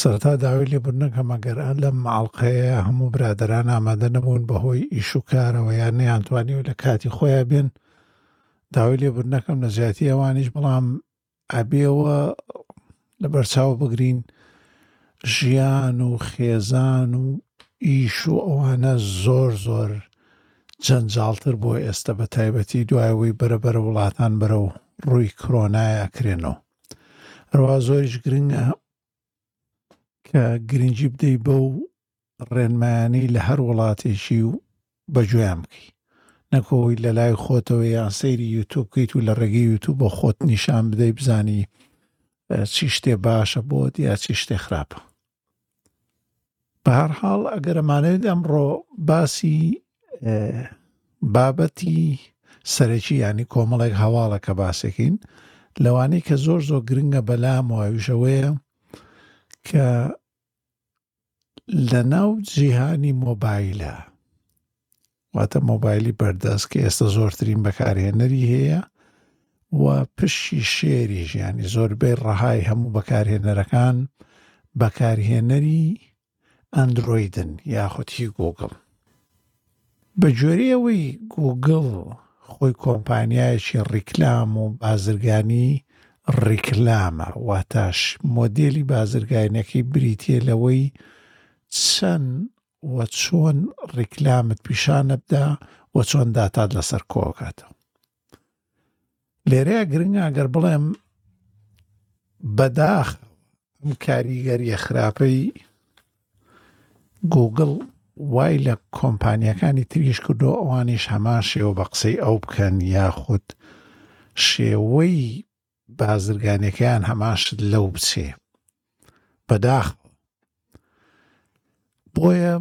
سەرەتا داوای لێبوردنە کەم ئەگەر لەم ئاڵقەیە هەموو برادران ئامادە نەبوون بەهۆی ئیش و کارەوە یان نەیانتوانی و لە کاتی خۆیان بێن داوای لێبوردنەکەم لە جیاتی ئەوانیش بڵام ئەبێەوە لە بەرچاو بگرین ژیان و خێزان و ئیش و ئەوانە زۆر زۆر جەنجاڵتر بۆ ئێستا بە تایبەتی دوایەوەی بەرەبەرە وڵاتان بەرە و ڕووی کرۆنایە کرێنەوە ئەروەها زۆریش گرنگە کە گرنگی بدەی بەو ڕێنمایانەی لە هەر وڵاتێکی و بەگوێیان بکەی نەکۆی لە لای خۆتەوە یان سەیری یوتوب بکەیت و لە ڕێگەی یوتوب بۆ خۆت نیشان بدەی بزانی چی شتێ باشە بۆت یا چی شتێ خراپە بەهرحاڵ ئەگەر ئەمانەوێت ئەمڕۆ باسی بابەتی سەرەکی ینی کۆمەڵێک هەواڵە کە باسێکین لەوانەی کە زۆر زۆر گرنگە بەلام وویژەوەیە کە لە ناو جیهانی مۆبایلە واتە مۆبایلی بەردەست کە ئێستا زۆرترین بەکارهێنەری هەیە و پشی شێری ژیانی زۆربەی ڕەهای هەموو بەکارهێنەرەکان بەکارهێنەری ئەندرویدن یاخودی گوگڵ بە جۆری ئەوەی گوگڵ خۆی کۆمپانیایەکی ڕیکلام و بازرگانی ڕیکلامە واتاش مۆدێلی بازرگانەکەی بریتە لەوەی چەند و چۆن ڕیکلامت پیشانەتدا و چۆن داتات لەسەر کۆکاتەوە لێرەیە گرنگ ئەگەر بڵێم بەداخ ئەم کاریگەریە خراپەی گوگل وای لە کۆمپانیەکانی تریش کردو ئەوانیش هەمان شێوە بە قسەی ئەو بکەن یاخود شێوەی بازرگانیەکەیان هەمان شت لەو بچێ بەداخ بۆیە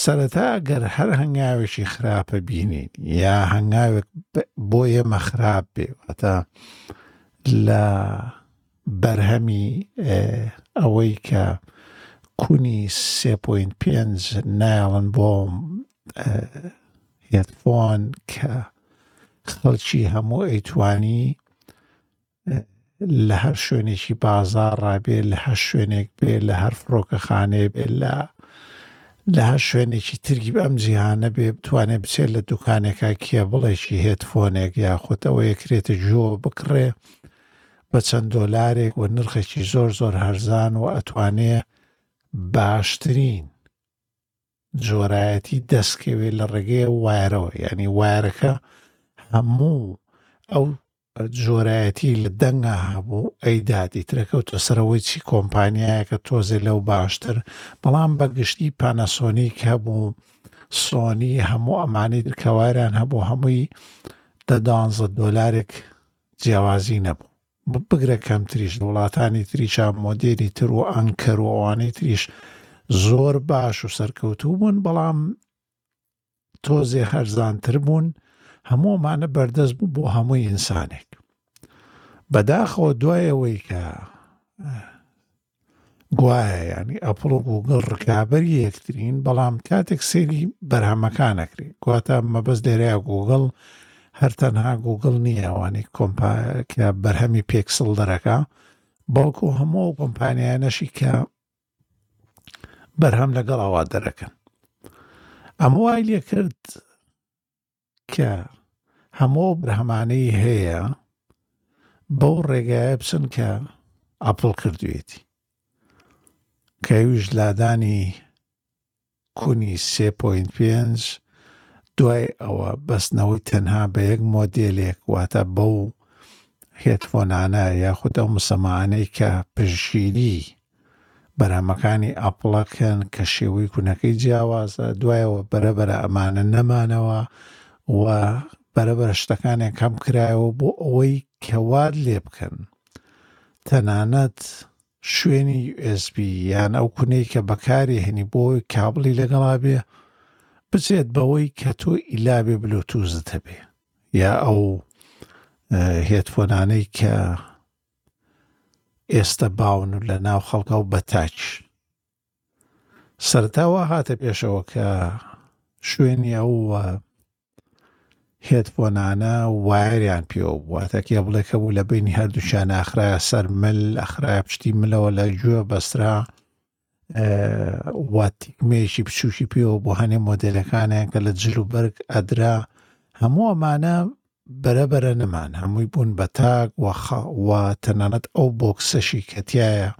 سەرەتا گەر هەر هەنگاوێکی خراپە بینین یا هەنگاوێک بۆ ئێمە خراپ بێ ئەتا لە بەرهەمی ئەوەی کە کونی سێ پۆینت پێنج نایڵن بۆ هێدفۆن کە خەڵکی هەموو ئەیتوانی لە هەر شوێنێکی بازار ڕابێ لە هەر شوێنێک بێ لە هەر فڕۆکەخانێ بێ لە لە هەر شوێنێکی ترگی بە ئەم جیهانە بێ بتوانێت بچێت لە دوکانێکا کێ بڵێکی هێتفۆنێک یاخود ئەوەیە کرێتە جۆ بکڕێ بە چەند دۆلارێک و نرخێکی زۆر زۆر هەرزان و ئەتوانێ باشترین جۆرایەتی دەستکەوێ لە ڕێگەی وایرەوە ینی وایرەکە هەموو ئەو جۆرایەتی لە دەنگە هەبوو ئەیدادی ترەکەوتە سەرەوەی چی کۆمپانیایەکە تۆزێ لەو باشتر بەڵام بە گشتی پانەسۆنیک هەبوو سۆنی هەموو ئەمانی درکەواران هەبوو هەمووی دەدانزە دۆلارێک جیاوازی نەبوو بگرە کەمتریش وڵاتانی تریشا مۆدێری تر و ئەنکەر و ئەوانەی تریش زۆر باش و سەرکەوتوو بوون بەڵام تۆزێ هەرزانتر بوون هەموومانە بەردەست بوو بۆ هەمووی ئینسانێک بەداخەوە دوایەوەی کە گوایە یانی ئەپڵ و گوگڵ ڕکابەری یەکترین بەڵام کاتێک سێری بەرهەمەکانەکری گواتە مەبەست دێرەیە گوگڵ هەر تەنها گوگڵ نییە ئەوانی کۆمپا کە بەرهەمی پێکسڵ دەرەکە بەڵکو هەموو ئەو کۆمپانیانەشی کە بەرهەم لەگەڵ ئەوە دەرەکەن ئەمە وای لێکرد کە هەموو ئەو بەرهەمانەی هەیە بەو ڕێگایە بچن کە ئەپڵ کردوێتی کەویش لادانی کونی سێ پوین پێنج دوای ئەوە بەستنەوەی تەنها بە یەک مۆدیلێک واتە بەو هێتفۆنانە یاخود ئەو مسەمانەی کە پژگیری بەرهەمەکانی ئەپڵەکەن کە شێوەی کونەکەی جیاوازە دوایەوە بەرە بەرە ئەمانە نەمانەوە و بەرە بەرە شتەکانیان کەم کرایەوە بۆ ئەوەی کەواد لێ بکەن تەنانەت شوێنی USB یان ئەو کونەی کە بەکاری هەنی بۆی کابلی لەگەڵا بێ بچێت بەوەی کە تۆ ئیلابێ بلوتوزت هەبێ یا ئەو هێتفۆنانەی کە ئێستە باون و لە ناو خەڵکە و بە تاک سەرتا وا هاتە پێشەوە کە شوێنی ئەو هێدفۆنانە وایریان پێوە بواتە کێ بڵێ کە بوو لە بینی هەردووچیان ئاخرایە سەر مل ئەخراە پشتی ملەوە لە گوێ بەسترا واتیکمێکی بچووکی پێوە بۆ هەنێ مۆدلەکانیان کە لە جل و بەرگ ئەدرا هەموو ئەمانە بەرەبەرە نەمان هەمووی بوون بە تاک وەخوا تەنانەت ئەو بۆکسەشی کەتیایە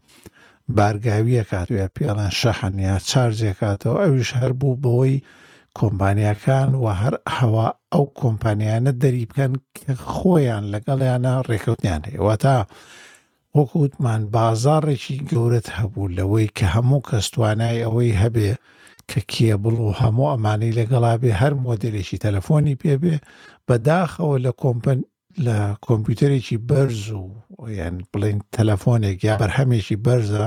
بارگاویە کاتوە پێڵەن شەحن یا چارجێکاتەوە ئەوش هەر بوو بەوەی کۆمپانیەکان و هەر هەوا ئەو کۆمپانیانە دەری بکەن کە خۆیان لەگەڵیانە ڕێکەوتیان هەیە واتە وەکو وتمان بازاڕێکی گەورەت هەبوو لەوەی کە هەموو کەس توانای ئەوەی هەبێ کە کێبڵ و هەموو ئەمانەی لەگەڵا بێ هەر مۆدێلێکی تەلەفۆنی پێ بێ بەداخەوە لە کۆمپن لە کۆمپیوتەرێکی بەرز و یان بڵین تەلەفۆنێک یا بەرهەمێکی بەرزە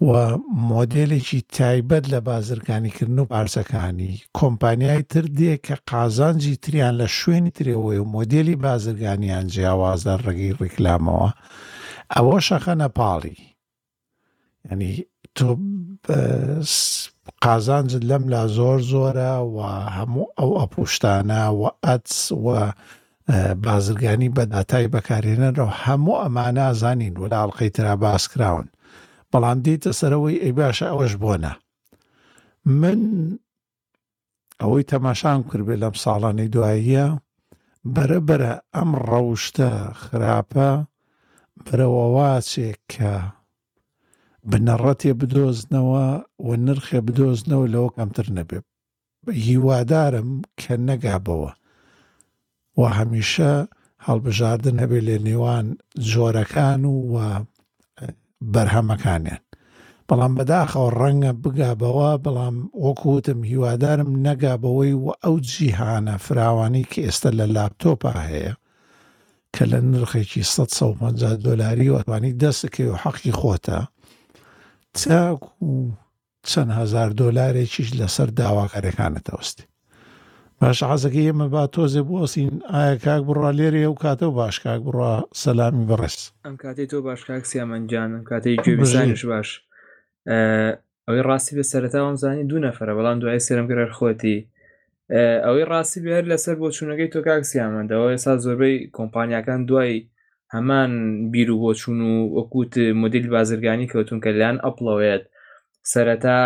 و مۆدێلێکی تایبەت لە بازرگانیکردن و پارچەکانی کۆمپانیای تر دێ کە قازانجی تریان لە شوێنی ترەوەی و مۆدێلی بازرگانیان جیاوازە ڕێگەی ڕیکلامەوە ئەوە شەخەنە پاڵی ینی تۆ قازانجت لەم لا زۆر زۆرە و هەموو ئەو ئەپوشتانە و ئەتس و بازرگانی بە داتای بەکارهێنەرەوە هەموو ئەمانە زانین و لە ئەڵقەی ترا باس کراون بەڵام دیتە سەرەوەی ئەی باشە ئەوەش بۆ نا من ئەوەی تەماشام کردێ لەم ساڵانی دواییە بەرە بەرە ئەم ڕەوشتە خراپە بەرەوەواچێ کە بنەڕەتێ بدۆزنەوە و نرخێ بدۆزنەوە لەوە کەمتر نەبێ هیوادارم کە نەگابەوە و هەمیشە هەڵبژاردن هەبێت لە نێوان جۆرەکان و و بەرهەمەکانیان بەڵام بەداخەوە ڕەنگە بگابەوە بەڵام وەکوتم هیوادارم نەگابەوەی و ئەو جیهانە فراوانی کە ئێستا لە لاپتۆپا هەیە کە لە نرخێکی 150 دلاری وەتوانی دەستەکەی و حەقی خۆتە تاکو چەند هەزار دۆلارێکیش لەسەر داواکارەکانت ئەوەستی باش عزەکە ئێمە با تۆزێ بۆسین ئایا کاک بڕا لێرە ئەو کاتەوە باش کاک بڕا سەلامی بڕێز ئەم کاتی تۆ باش کاک سیامەنجان ئەم کاتی گوێبیسانش باش ئەوەی ڕاستی بە سەرەتاوام زانی دوو نەفرە بەڵام دوای سرم گەرەر خۆتی ئەوەی ڕاستی بێت لەسەر بۆچوونەکەی تۆ کاک سیامەند ئەوە ئێستا زۆربەی کۆمپانیاکان دوای هەمان بیر و بۆچوون و وەکووت مدل بازرگانی کەوتون کە لایەن ئەپڵەوەیەت سەرەتا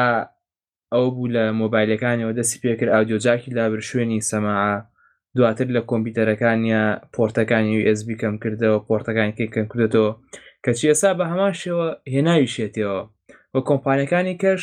ئەو بوو لە مۆبایلەکانیەوە دەستی پێکرد ئاودیۆجاکی لابر شوێنی سەما دواتر لە کۆمپیوتەرەکانیا پۆرتەکانی و ئSB کەم کردەوە پۆرتەکانی تێ کەم کردێتەوە کەچی ئێسا بە هەمان شێوە هێناوی شێتەوە و کۆمپانیەکانی کەش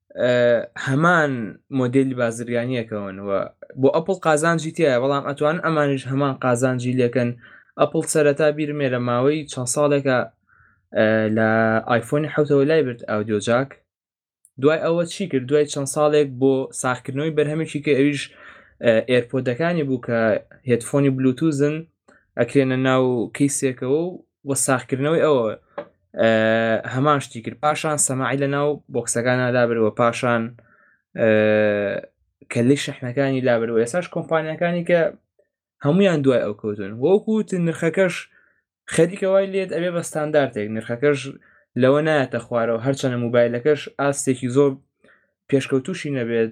هەمان مۆدلی بازرگانیەکەون و بۆ ئەپل قازانجی تایە بەڵام ئەتوان ئەمانش هەمان قازانجی لەکەن ئەپل سەرەتا بیرمێ لە ماوەی چەند ساڵێکە لە ئایفۆنی حوتەوە لای برد ئەودیۆ جاک دوای ئەوە چی کرد دوای چەند ساڵێک بۆ ساخکردنەوەی بەرهەمێکی کە ئەویش ئێرپۆدەکانی بوو کە هێتفۆنی بلوتوزن ئەکرێنە ناو کەیسێکەوە و وە ساخکردنەوەی ئەوە هەمان شتی کرد پاشان سەماعی لە ناو بۆکسەکان نادابرەوە پاشان کەلی شەحنەکانی لابرەوە ئێساش کۆمپانیەکانی کە هەمویان دوای ئەو کەوتن وەکووت نرخەکەش خەریکە وای لێت ئەبێ بە ستاندارتێک نرخەکەش لەوە نایەتە خوارەوە هەرچەنە موبایلەکەش ئاستێکی زۆر پێشکەوتوشی نەبێت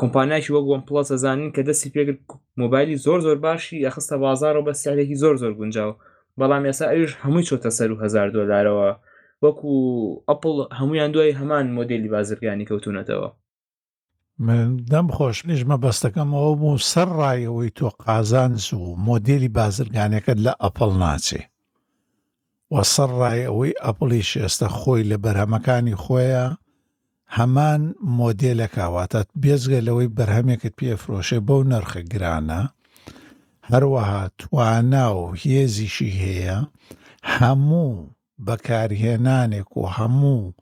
کۆمپانیاکی وەک وەن پڵەس ئەزانین کە دەستی پێکرد مۆبایلی زۆر زۆر باشی ئەخستە بازارەوە بە سعرێکی زۆر زۆر گونجاو بەڵام ێسا ئەوش هەمووی چۆتە سەر و هزار دۆلارەوە وەکو ئەپل هەمویان دوای هەمان مۆدلی بازرگانی کەوتونەتەوە من دەم خۆش منیش مەبەستەکەم ئەوە بوو سەر ڕایەوەی تۆ قازانج و مۆدێلی بازرگانەکەت لە ئەپڵ ناچێ و سەڕڕای ئەوەی ئەپڵیش ئێستا خۆی لە بەرهەمەکانی خۆیە هەمان مۆدێلەکە واتە بێزگە لەوەی بەرهەمێکت پێفرۆشێ بەو نرخە گرانە هەروەها توانا و هێزیشی هەیە هەموو بەکارهێنانێک و هەموو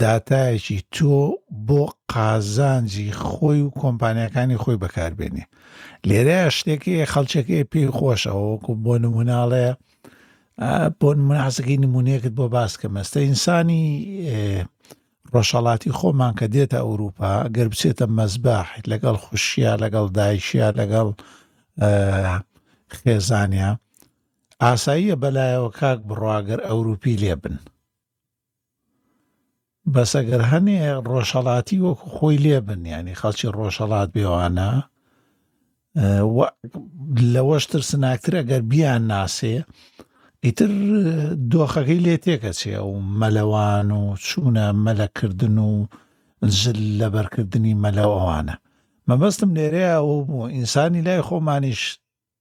داتایەکی تۆ بۆ قازانجی خۆی و کۆمپانیاکانی خۆی بەکاربێنێ لێرەیە شتێکی خەڵچەکەی پێی خۆشەوە وەکو بۆ نموناڵەیە بۆ مناسەکەی نمونونەیەکت بۆ باسکە مەستە ئینسانی ڕۆژهڵاتی خۆمان کە دێتە ئەوروپا گەر بچێتە مەزباح لەگەڵ خوشیە لەگەڵ دایشە لەگەڵ خێزانە ئاساییە بەلایەوە کاک بڕواگەر ئەوروپی لێبن بەس ئەگەر هەنێ ڕۆژهەڵاتی وەکو خۆی لێبن یعنی خەڵکی ڕۆژهەڵات بێوانە لەوەش ترسناکتر ئەگەر بیان ناسێ ئیتر دۆخەکەی لێ تێکەچێ و مەلەوان و چوونە مەلەکردن و زل لەبەرکردنی مەلەوانە مەبەستم لێرەیە ئەوە بوو ئینسانی لای خۆمانیش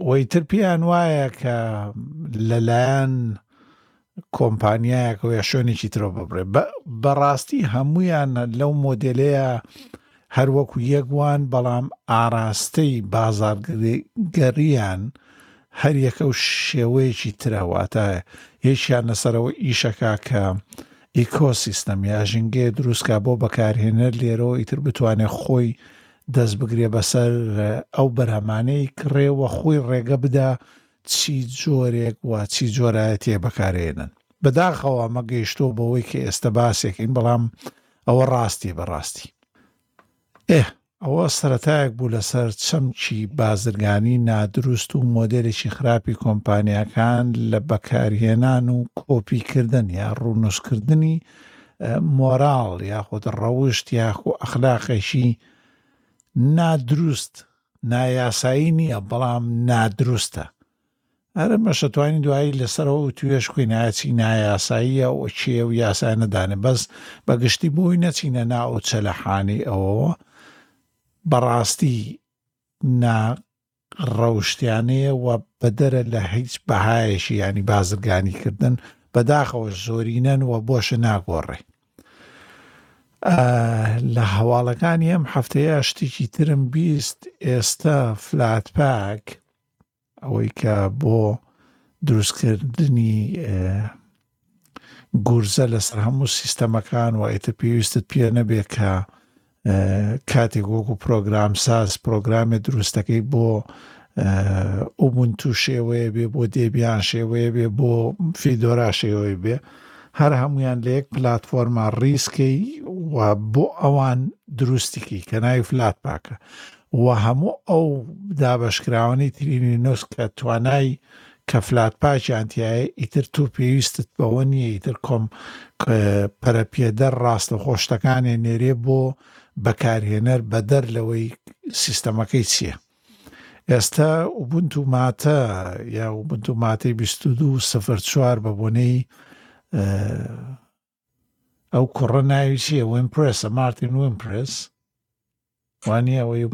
ئەوەی تر پێیان وایە کە لەلایەن کۆمپانیایەکەوە یا شوێنێکی ترەوە ببڕێ بەڕاستی هەمویان لەو مۆدلەیە هەروەکو یەکوان بەڵام ئاراستەی بازارگەریان هەر یەکە و شێوەیەکی ترەواتە یەکیان لەسەرەوە ئیشەکە کە ئیکۆسیستەم یا ژینگەیە دروستکە بۆ بەکارهێنەر لێرەوە ئیتر بتوانێت خۆی دەست بگرێ بەسەر ئەو بەرهەمانەی کڕێ و خۆی ڕێگە بدا چی جۆرێک و چی جۆرایەتیە بەکارێنن. بەداخەوە ئەمە گەیشتووە بەوەی کە ئێستە باسێکین بەڵام ئەوە ڕاستی بەڕاستی. ئێه ئەوە سەرەتایەک بوو لەسەر چەمکی بازرگانی نادروست و مۆدێلێکی خراپی کۆمپانیاکان لە بەکارهێنان و کۆپیکردن یا ڕوونوسکردنی مۆراڵ یاخود ڕەوشت یاخو ئەخلاقێکی نا دروست نایاسایی نییە بەڵام نادروستە ئەرە مەشە توانی دوایی لەسەرەوە و توێش کوینایە چی نایاساییە و چێ و یاسای نەدانێ بەس بە گشتی بۆی نەچینە ناو چەلەحانی ئەوەوە بەڕاستی نا ڕەوشتیانەیە و بەدەرە لە هیچ بەهایەکی یانی بازرگانی کردن بەداخەوە زۆرینەن و بۆشە ناگۆڕێ لە هەواڵەکانی ئەم هەفتەیە شتێکی ترم بیست ئێستا فلات پاک ئەوەی کە بۆ دروستکردنی گورزە لەسەر هەموو سیستەمەکان و ئیتر پێویستت پێ نەبێت کە کاتێک وەکو پرۆگرام ساز پرۆگرامێ دروستەکەی بۆ ئوبنتو شێوەیە بێ بۆ دێبیان شێوەیە بێ بۆ فیدۆرا شێوەی بێ هەر هەمویان لە یەک پلتفۆرما ڕیسکەی و بۆ ئەوان دروستیکی کە ناوی فلات پاکە و هەموو ئەو دابشکراوانی ترینی نووس کە توانای کە فلات پاکیان تیایە ئیتر تۆ پێویستت بەوە نییە ئیتر کۆم پەرەپێدەر ڕاستەوخۆ شتەکانێ نێرێ بۆ بەکارهێنەر بەدەر لەوەی سیستەمەکەی چییە ئێستا وبنت و ماتە یا وبنت و ماتەی 22 سفر چوار بە بۆنەی ئەو کوڕە ناوی چیە ومپرسە مارتین ومپرس وانە ئەوەی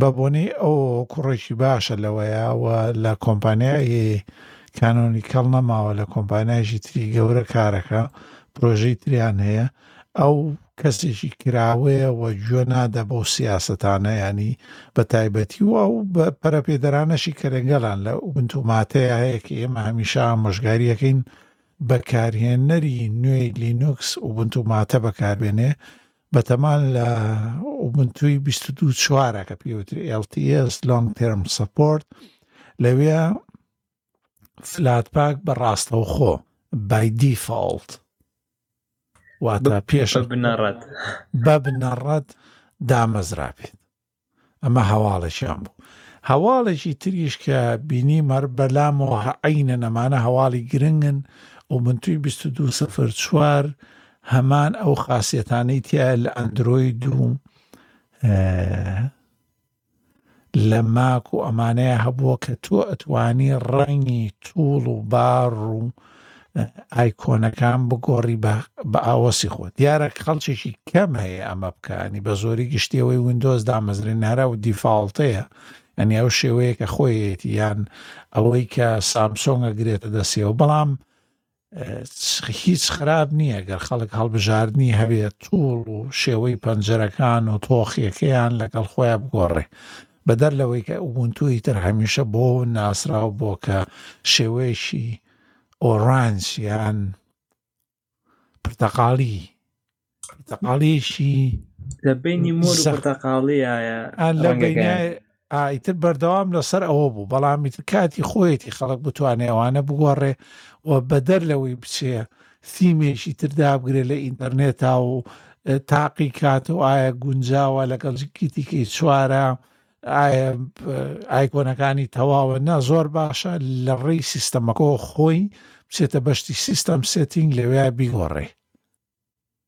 بە بۆنی ئەو کوڕێکی باشە لەوەیە و لە کۆمپانیایی کانۆنی کەڵ نەماوە لە کۆمپانیایشی تری گەورە کارەکە پرۆژەی تریان هەیە ئەو کەسێکی کراوەیە و گوێ نادە بۆ سیاستانە ینی بە تایبەتی و ئەو بە پەرەپێدەرانەشی کەرەنگەلان لە ئوبنتوماتەیە هەیە کە ئێمە هەمیشە مەژگاریەکەین بەکارهێنەری نوێی لینوکس ئوبونتو ماتە بەکاربێنێ بەتەما لە ئوبونتوی بیست و دوو چوارە کە پێی وترێ LTS Long Term Support لەوێ فلات پاک بە ڕاستەوخۆ بای دیفاڵت واتە پێش بە بنەڕەت بە بنەڕەت دامەزرابێت ئەمە هەواڵێکیان بوو. هەواڵێکی تریش کە بینیمەر بەلامەوە عینە نەمانە هەواڵی گرنگن و من توی 22 سفر چوار هەمان ئەو خاصیەتانەی تیا لە ئەندرۆید و لە ماک و ئەمانەیە هەبووە کە تۆ ئەتوانی ڕەنگی تووڵ و بار و ئایکۆنەکان بگۆڕی بە ئاوەسی خۆ دیارە خەڵکێکی کەم هەیە ئەمە بکانی بە زۆری گشتیەوەی وندۆز دامەزرێن نارا و دیفاڵتەیە ئەنی ئەو شێوەیە کە خۆیەتی یان ئەوەی کە سامسۆنگە گرێتە دەسیەوە بەڵام هیچ خراپ نییە گەر خەڵک هەڵبژاردننی هەبێت توڵ و شێوەی پەنجەرەکان و تۆخیەکەیان لەگەڵ خۆیان بگۆڕێ بەدەر لەوەی کە ئوبونتو ئیتر هەمیشە بۆ ناسراو بۆ کە شێوەیەکی ئۆرانج یان پرتەقاڵی پرتەقاڵیشی لە بینی مۆر پرتەقاڵیایە ئایتر بەردەوام لەسەر ئەوە بوو بەڵامیتر کاتی خۆیەتی خەڵک بتوانێ ئەوانە بگۆڕێ و بەدەر لەوەی بچێ سیمێکی تر دابگرێت لە ئینتەرنێتا و تاقی کاتەوە ئایا گونجاوە لەگەڵ گیتیکەی چوارە ئایکۆنەکانی تەواوە نا زۆر باشە لە ڕێی سیستەمەکەەوە خۆی بچێتە بەشتی سیستەم سێتینگ لەوێ بیگۆڕێ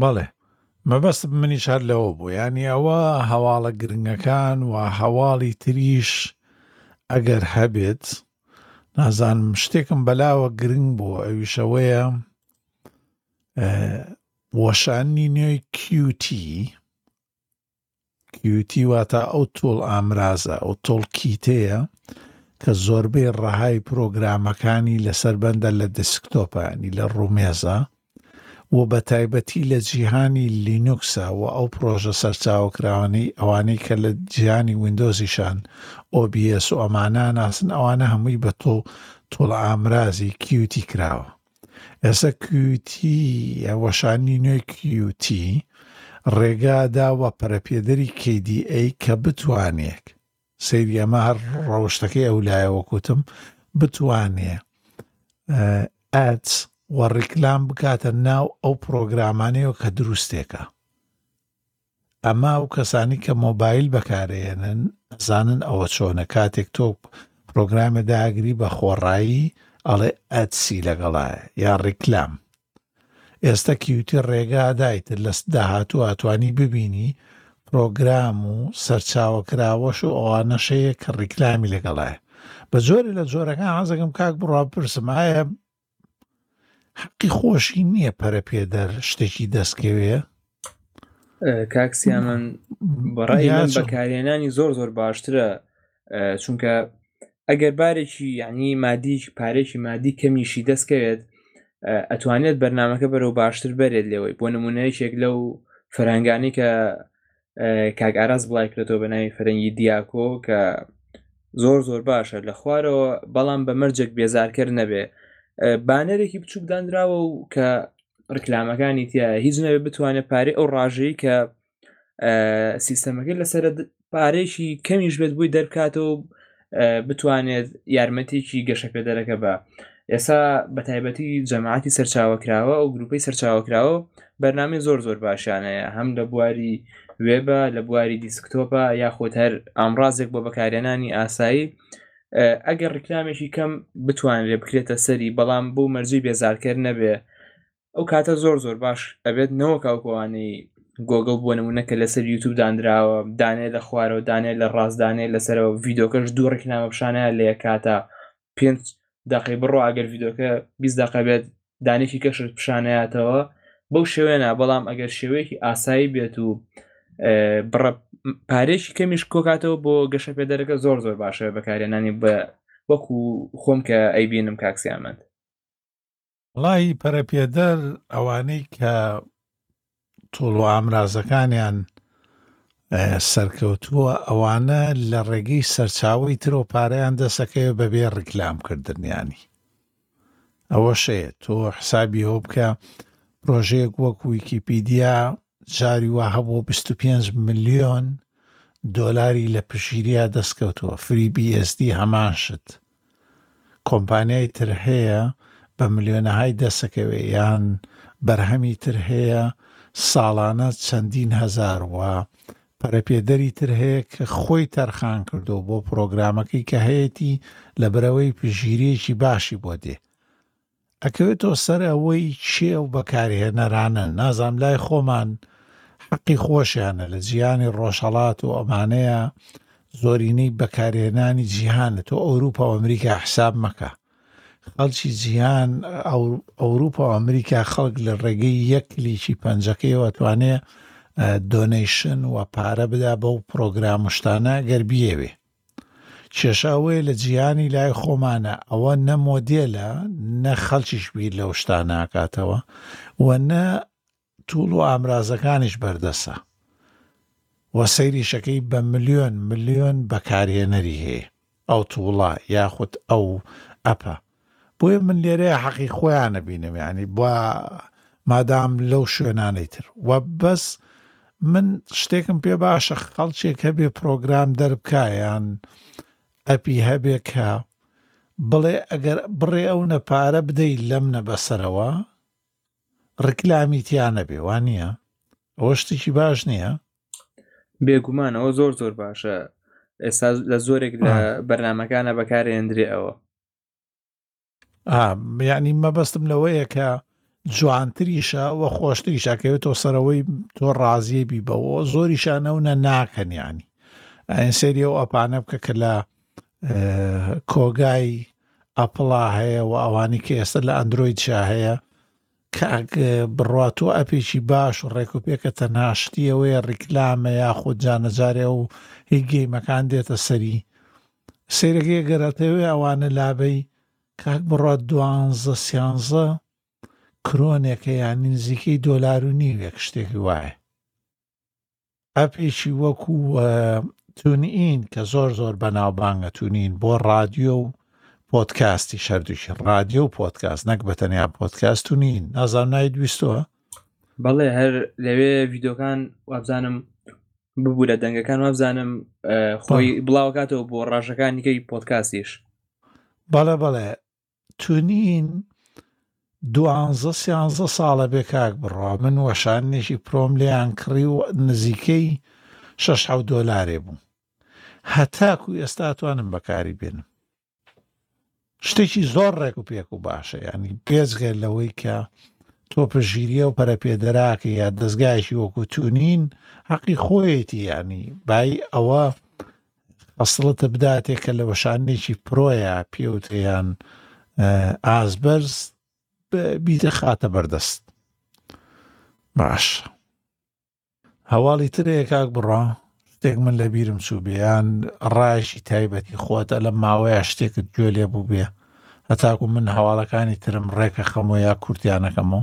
بەڵێ مەبەستم منیش هەر لەوە بوو ینی ئەوە هەواڵە گرنگەکان و هەواڵی تریش ئەگەر هەبێت نازانم شتێکم بەلاوە گرنگ بوو ئەویشەوەیە وەشانی نوێی کیوتی کیوتی واتا ئەو توڵ ئامرازە، ئەو توڵ کیتەیە کە زۆربەی ڕەهای پرۆگرامەکانی لەسەر بەندە لە دسکتۆپە ینی لە ڕوومێزە و بە تایبەتی لە جیهانی لینوکسە و ئەو پرۆژە سەرچاوەکراوانەی ئەوانەی کە لە جیهانی ویندۆزیشان OBS و ئەمانە ناسن ئەوانە هەمووی بە تۆ توڵ ئامرازی کیوتی کراوە ئێستا کیوتیی وەشانی نوێی کیوتی ڕێگا داوە پەرەپێدەری KDA کە بتوانێ سەیری ئەمە هەر ڕەوشتەکەی ئەو لایە وەکوتم بتوانێ ئەدس و ڕیکلام بکاتە ناو ئەو پرۆگرامانەیە کە دروستێکە ئەمە ئەو کەسانی کە مۆبایل بەکارەیەنن ئەزانن ئەوە چۆنە کاتێک تۆ پرۆگرامە داگری بە خۆڕایی ئەڵێ ئەتسی لەگەڵایە یا ڕیکلام ئێستا کیوتی ڕێگا دایتر لە داهاتوو ئاتوانی ببینی پرۆگرام و سەرچاوە کراوەش و ئەوانە شەیە کە ڕیکلامی لەگەڵایە بە جۆرە لە جۆرەکان حەزەکەم کاک بڕوا پرسم ئایا حەقی خۆشی نییە پەرەپێدەر شتێکی دەستکەوێ کاکسیامن بەڕای من بەکارێنانی زۆر زۆر باشترە چونکە ئەگەر بارێکی یعنی مادیش پارێکی مادی کەمیشی دەستکەوێت ئەتوانێت بەرنمەکە بەرەو باشتر بەرێت لەوەی بۆ نمونەیەکێک لەو فەرهنگانی کە کاک ئاراز بڵای کرێتەوە بە ناوی فەرەنگی دیاکۆ کە زۆر زۆر باشە لە خوارەوە بەڵام بە مەرجێک بێزارکرد نەبێ بانەرێکی بچوک دانراوە و کە ڕکلامەکانی تیا هیچ نەوێ بتوانێت پارێ ئەو ڕژەی کە سیستەمەکە لەسەر پارێکی کەمیش بێت بووی دەرکاتەوە بتوانێت یارمەتێکی گەشەپێدەرەکە بە ئێسا بە تایبەتی جەماعەتی سەرچاوەکراوە ئەو گروپی سەرچاوەکراوە بەرنامی زۆر زۆر باشیانەیە هەم لە بواری وێبە لە بواری دیسکتۆپە یاخود هەر ئامرازێک بۆ بەکارێنانی ئاسایی ئەگەر ڕیکلامێکی کەم بتوانرێ بکرێتە سەری بەڵام بۆ مەرجی بێزارکەر نەبێ ئەو کاتە زۆر زۆر باش ئەبێت نەوەک ئەو گۆوانەی گۆگڵ بۆ نمونە کە لەسەر یوتوب دانراوە دانێ لە خوارەوە دانێ لە ڕاستدانێ لەسەرەوە ڤیدۆکەش دوو ڕێکنامە پیشانە لە کاتە پێنج دقی بڕۆ ئەگەر ڤیدۆکە بیست دقە بێت دانێکی کەشت پیشانەیەتەوە بەو شێوێنە بەڵام ئەگەر شێوەیەکی ئاسایی بێت و بڕە پارێکی کەمیش کۆکاتەوە بۆ گەشە پێدەرەکە زۆر زۆر باشە بەکارێنانی بە وەکو خۆم کە ئەیبینم کاکسیامەند وەڵای پەرەپێدەر ئەوانەی کە تۆڵ و ئامرازەکانیان سەرکەوتووە ئەوانە لە ڕێگەی سەرچاوی ترۆ پارەیان دەسەکەی بەبێ ڕیکلام کردنیانی ئەوەشەیە تۆ حسابی هۆ بکە پرۆژەیەک وەک ویکیپیدیا جاری وا هەبووە بیست و پێنج ملیۆن دۆلاری لە پشیریا دەستکەوتووە، فری بی ئێس دی هەمان شت کۆمپانیای تر هەیە بە ملیۆنەهای دەسەکەوێ یان بەرهەمی تر هەیە ساڵانە چەندین هەزار وە پەرەپێدەری تر هەیە کە خۆی تەرخان کردو بۆ پرۆگرامەکەی کە هەیەی لە برەوەی پژیرێکی باشی بۆ دێ ئەکەوێتەوە سەر ئەوەی کێ ئەو بەکارهێنەرانەن نازام لای خۆمان حەقی خۆشیانە لە جیهانی ڕۆژهەڵات و ئەمانەیە زۆرینەی بەکارهێنانی جیهانە تۆ ئەوروپا و ئەمریکا حساب مەکە خەڵکی جیهان ئەوروپا و ئەمریکا خەڵک لە ڕێگەی یەک لیکی پەنجەکەیەوە توانێ دۆنیشن و پارە بدا بەو پرۆگرامشتانە گەربیەوێ کێشە ئەوەیە لە جیهانی لای خۆمانە ئەوە نە مۆدێلە نە خەلکیش بیر لەو شتا ناکاتەوە و نە توڵ و ئامرازەکانیش بەردەسە و سەیریشەکەی بە ملیۆن ملیۆن بەکارهێنەری هەیە ئەو توڵە یاخود ئەو ئەپە بۆیە من لێرەیە حەقی خۆیانە بینم یعنی با مادام لەو شوێنانەی تر و بەس من شتێکم پێ باشە خەڵچێک هەبێ پرۆگرام دەربکایان ئەپی هەبێ کە بڵێ ئەگەر بڕێ ئەو نەپارە بدەیت لەم نەبەسەرەوە ڕکلامی تیا نەبێ وان نییە ئەوە شتێکی باش نییە بێگومانەوە زۆر زۆر باشە ئێستا لە زۆرێک لە بەرنمەکانە بەکارێندرێ ئەوە یعنی مەبەستم لەوەیە کە جوانتریشە و خۆشتریشە کەوێت تۆ سەرەوەی تۆ ڕازیە بی بەوە زۆریشانەونە ناکەن ینی ئەین سری و ئەپانە بکە کە لە کۆگای ئەپڵا هەیە و ئەوانی کە ئێستا لە ئەندرویدشا هەیە کاک بڕوا تۆ ئەپێکی باش و ڕێکوپێکە تەنها شتی ئەوەیە ڕیکلامە یاخود جانەجارێ و هی گەیمەکان دێتە سەری سیرەکەی گەرەتەوێ ئەوانە لابەی کاک بڕات دوانزە سیانزە کرۆنێکە یانی نزیکەی دۆلار و نیوێک شتێکی وایە ئەپێکی وەکو تونئین کە زۆر زۆر بەناوبانگە تونین بۆ ڕادیۆ و پۆتکاستی شەردووشی ڕادیۆ و پۆتکاس نەک بە تەنیا پۆتکاست و نین نازان نایت ویستوە بەڵێ هەر لەوێ یددیوکان وابزانم ببوورە دەنگەکان وابزانم خۆی بڵاوکاتەوە بۆ ڕژەکانیکەی پۆتکاسیش بەڵێ بەڵێ تونین دوانزە سیانزە ساڵە بێ کاک بڕا من وەشانێکی پرۆم لێیان کڕی و نزیکەی شەش حەو دۆلارێ بوو هەتاکو ئێستا توانم بەکاری بێنم شتێکی زۆر ڕێک و پێک و باشە ینی پێزگە لەوەی کە تۆپەژیریە و پەرەپێدەراکە یا دەستگایشی وەکو تونین حەقی خۆیەتی ینی بای ئەوە خەسڵەتە بداتێکە لە وەشانێکی پرۆیە پێوتریان ئازبەرز بیدە خاتە بەردەست باش هەواڵی ترەیە کاک بڕە شتێک من لە بیرم چوو بێیان ڕایشی تایبەتی خۆتە لە ماوەیە شتێکت گوێ لێ بوو بێ هەتاکو من هەواڵەکانی ترم ڕێکە خەمۆ یا کورتیانەکەمەوە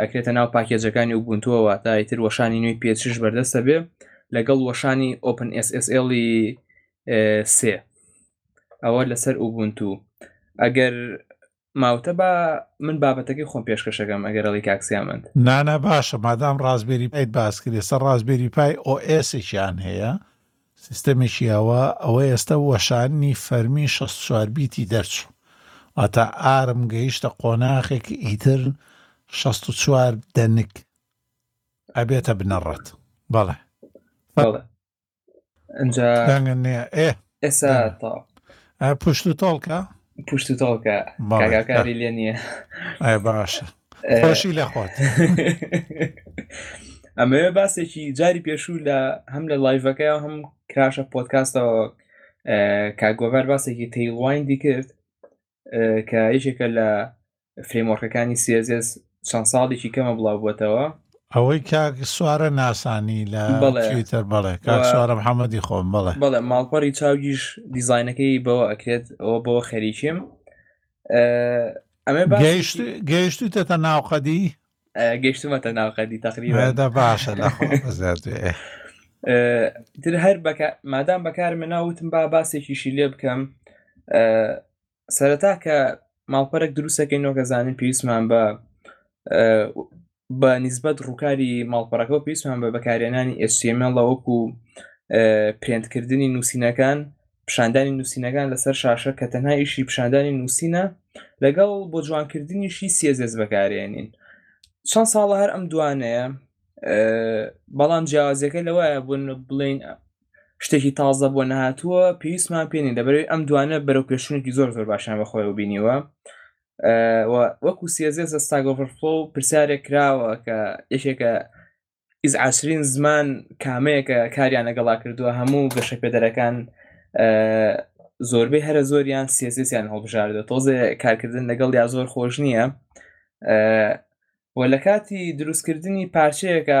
ئەکرێتە ناو پاکێجەکانی وبوونتووە واتا ئیتر وەشانی نوێی پێچش بەردەستە بێ لەگەڵ وەشانی ئۆپن SSL سێ ئەوە لەسەر ئوبونتو ئەگەر ماوتە بە من بابەتەکەی خۆم پێشکەشەکەم ئەگەرەڵی کاکسیامەند نانا باشە مادام ڕاستبێری پایت باس کرد ئێستا ڕاستبێری پای ئۆئێسێکیان هەیە سیستەمێکی ئاوا ئەوە ئێستە وەشاننی فەرمی شەست و چوار بیتی دەرچوو واتا ئارم گەیشتە قۆناخێک ئیتر شەست و چوار دەنک ئەبێتە بنەڕەت بەڵێ بەڵێ ئەجا دەنگە نێ ئێ ئێسا دەنگ. تا ئە پشت و تۆڵکە پشت و تاڵکە بەڵێ. کاگاکاری لێ نییە ئای باشە خۆشی لە خۆت ئەمەوێ باسێکی جاری پێشوو لە هەم لە لایڤەکە هەم کراشە پۆتکاستەوە کاگۆڤار باسێکی تەیڵوایندی کرد کە یەکێکە لە فرێمۆرکەکانی سێزێز چەند ساڵێکی کەمە بڵاو بووتەوە ئەوەی کاک سوارە ناسانی لە تویتەر بڵێ کاک سوارە محەممەدی خۆم بڵێ بڵێ ماڵپەڕی چاوگیش دیزینەکەی بەوە ئەکرێت ئەوە بەوە خەریکیم ئەمە گەیشتوتە ناوقەدی گەشتومەتە ناوقەدی تقریبدا باشە تر هەر مادام بەکار من ناوتم با باسێکیشی لێ بکەم سەرەتا کە ماڵپەرێک دروستەکەینەوە کە زانین پێویستمان بە بە نیسبەت ڕووکاری ماڵپەڕەکە و پێویستمان بە بەکارهێنانی HTML لە وەکو پرێنتکردنی نووسینەکان پیشاندانی نووسینەکان لەسەر شاشە کە تەنها ئیشی پیشاندانی نووسینە لەگەڵ بۆ جوانکردنیشی سێزێز بەکارێنین چەند ساڵە هەر ئەم دوانەیە بەڵام جیازەکە لەوەیە بوون بڵین شتێکی تازە بۆ نەهاتووە پێویستمان پێێنین لەبەرەوەی ئەم دوانە بەرەو پێشونێکی زۆر زۆر باشیان بەخۆی و بینیوە وەکو سێزیە زستاگۆڤەرفۆ پرسیارێک کراوە کە یەکێکە ئیز ئاسرین زمان کامەیەکە کاریان لەگەڵا کردووە هەموو گەشە پێدەرەکان زۆربەی هەرە زۆریان سێزیان هەڵبژاردە تۆزێ کارکردن لەگەڵ یا زۆر خۆش نییە و لە کاتی دروستکردنی پارچەیەەکە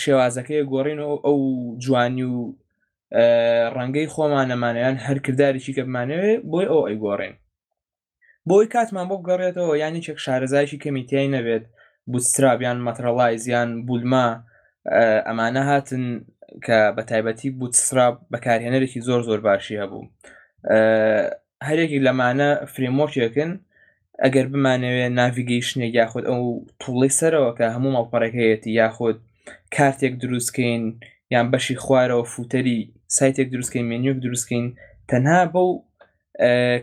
شێوازەکەی گۆڕین و ئەو جوانی و ڕەنگەی خۆمانەمانەیان هەر کردارێکی کە بمانەوێ بۆی ئەو ئەی گۆڕین بۆی کاتمان بۆ بگەڕێتەوە یان یەکێک شارەزایکی کەمی تای نەبێت بوتسترابیان مەترەڵایزیان بولما ئەمانە هاتن کە بە تایبەتی بوتسراب بەکارهێنەرێکی زۆر زۆر باشی هەبوو هەرێکی لەمانە فرێمۆکێکن ئەگەر بمانەوێت ناڤگەیشنێک یاخود ئەو توڵی سەرەوە کە هەموو مەڵپەڕێکەیەتی یاخود کارتێک دروستکەین یان بەشی خوارەوە فوتەری سایتێک دروستکەین مێنیوک دروستکەین تەنها بەو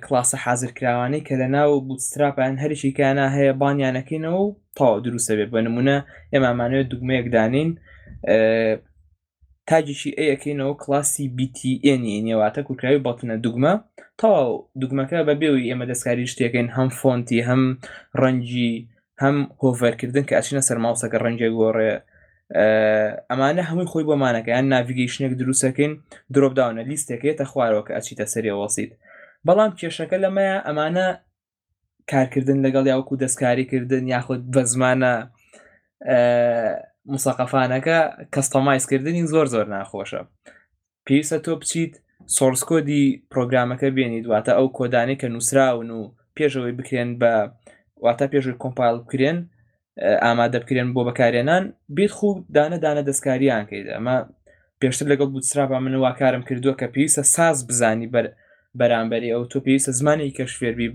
کلاسە حازرکراوانەی کە لە ناو بوتستراپیان هەرشی کانا هەیە بانیانەکەینەوە و تەواو دروستە بێت بە نمونە ئێمامانەوە دوگمەیەک دانین تاگێکی ئەی ئەکەینەوە کلاسی BTNی نیە واتە کورکراوی بەڵتنە دوگمە تەواو دوگمەکە بە بێەوەی ئێمە دەستکاری شتێکین هەم فۆنتی هەم ڕەنگی هەم هۆڤەرکردن کە ئەچینە سەر ماوسەکە ڕەنگە گۆڕێ ئەمانە هەمووی خۆی بۆمانەکە یان ناڤگەیشنێک دروستەکەین درۆپداونە لیستێکێتە خوارەوە کە ئەچیتە سەری وەسیت بەڵام کێشەکە لەمەیە ئەمانە کارکردن لەگەڵ یاوەکو دەستکاریکردن یاخود بە زمانە مسەقەفانەکە کەستەمایزکردنی زۆر زۆر ناخۆشە پێویستە تۆ بچیت سۆرسکۆدی پرۆگرامەکە بێنی دواتە ئەو کۆدانی کە نووسراون و پێشەوەی بکرێن بە واتە پێشوی کۆمپایل بکرێن ئامادە بکرێن بۆ بەکارێنان بیت خو دانە دانە دەستکاریان کەیت ئەمە پێشتر لەگەڵ بوتسرابا من وا کارم کردووە کە پێویستە ساز بزانی بەر بەرامبەری ئەو تۆ پێویستە زمانی کەش فێربی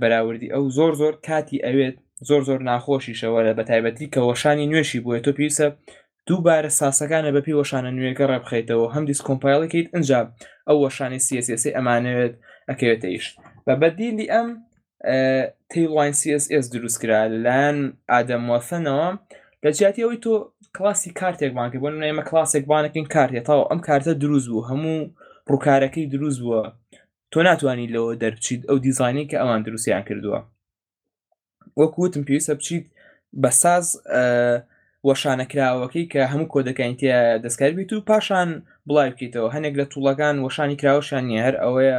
بەراوردی ئەو زۆر زۆر کاتی ئەوێت زۆر زۆر ناخۆشیشەوە لە بە تایبەتی کە وەشانی نوێشی بووە تۆ پێویستە دووبارە ساسەکانە بەپی وەشانە نوێەکە ڕێبخیتەوە هەم دیس کۆمپایلەکەیت ئەجا ئەو وەشانی سیسی ئەمانەوێت ئەکەوێتە ئیش بە بەدیلی ئەم تەیڵاین سی ئێس ئێس دروست کرا لەلایەن ئادەم وەفەنەوە لە جیاتی ئەوەی تۆ کلاسی کارتێکمان کرد بۆن نێمە کلاسێک بانەکەین کارتێ تاو ئەم کارتە دروست بوو هەموو ڕووکارەکەی دروست بووە تۆ ناتوانانی لەوە دەربچیت ئەو دیزانانی کە ئەوان دروستیان کردووە وەکوتم پێویستە بچیت بە ساز وەشانەکراوەکەی کە هەموو کۆدەکانی تیا دەستکاری بیت و پاشان بڵای بکەیتەوە هەنێک لە توڵەکان وەشانی کراوەشان نیە هەر ئەوەیە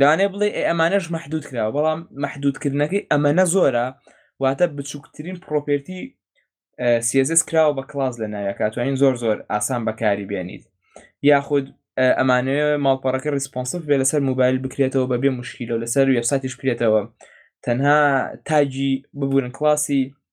لەوانەیە بڵێ ئێ ئەمانەش مەحدود کراوە بەڵام مەحدودکردنەکەی ئەمەە زۆرە واتە بچووکترین پرۆپێرتی سیزس کراوە بە کلاس لە ناویکاتوانین زۆر زۆر ئاسان بەکاری بێنیت یاخود ئەمانەیە ماڵپەڕەکە ریسپۆنسف بێ لەسەر موبایل بکرێتەوە بەبێ مشکیلە لەسەر وبساتیش بکرێتەوە تەنها تاجی ببوورن کلاسی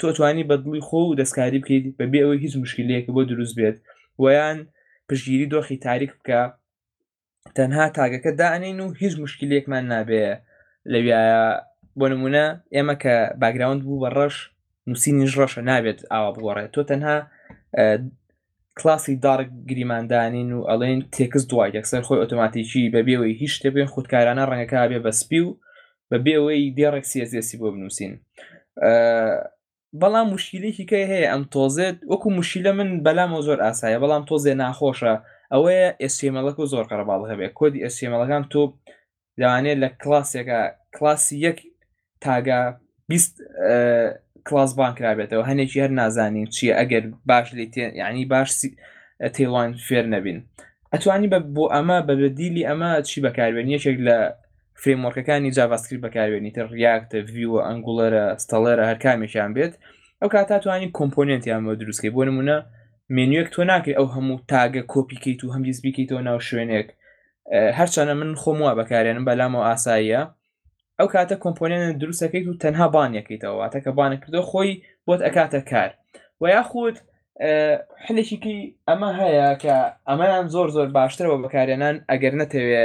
تۆ توانی بە دڵی خۆ و دەستکاری بکەیت بە بێ ئەوەی هیچ مشکلەیەکی بۆ دروست بێت ویان پشگیری دۆخی تاریک بکە تەنها تاگەکە دانین و هیچ مشکلێکمان نابێ لەویایە بۆ نمونە ئێمە کە باگراوند بوو بە ڕەش نووسینیش ڕەشە نابێت ئاوا بگۆڕێت تۆ تەنها کلاسی دارک گریماندانین و ئەڵێن تێکست دوای یەکسەر خۆی ئۆتۆماتیکی بە بێوەی هیچ شتێک بێن خودکارانە ڕەنگەکە بێ بە سپی و بە بێوەی دێڕێک سیەزیێسی بۆ بنووسین بەڵام مشکلێکی کە هەیە ئەم تۆزێت وەکو مشیلە من بەلامەوە زۆر ئاسایە بەڵام تۆزێ ناخۆشە ئەوەیە ئێسیمەڵەکە زۆر قەرەباڵغە بێ کۆدی ئێسیمەڵەکان تۆ لەوانەیە لە کلاسێکە کلاسی یەک تاگە بیست کلاس بان کرابێتەوە هەنێکی هەر نازانین چییە ئەگەر باش لی تێ یعنی باش تێوان فێر نەبین ئەتوانی بە بۆ ئەمە بە بەدیلی ئەمە چی بەکاربێن یەکێک لە فرێمۆرکەکانی جاڤاسکرری بەکاربێنی تر ڕاکتە ویوە ئەنگوڵەرە ستەڵێرە هەرکامێکیان بێت ئەو کاتا توانی کۆمپۆننتیان بۆ دروستکەی بۆ نمونە مێنوێک تۆ ناکەی ئەو هەموو تاگە کۆپیکەیت و هەم دیز بیکەیتەوە ناو شوێنێک هەرچەنە من خۆم وا بەکارێنم بەلامەوە ئاساییە ئەو کاتە کۆمپۆنیانە دروستەکەیت و تەنها بانەکەیتەوە واتە کە بانە کردو خۆی بۆت ئەکاتە کار و یاخود حلێکیکی ئەمە هەیە کە ئەمەیان زۆر زۆر باشترەوە بەکارێنان ئەگەر نەتەوێ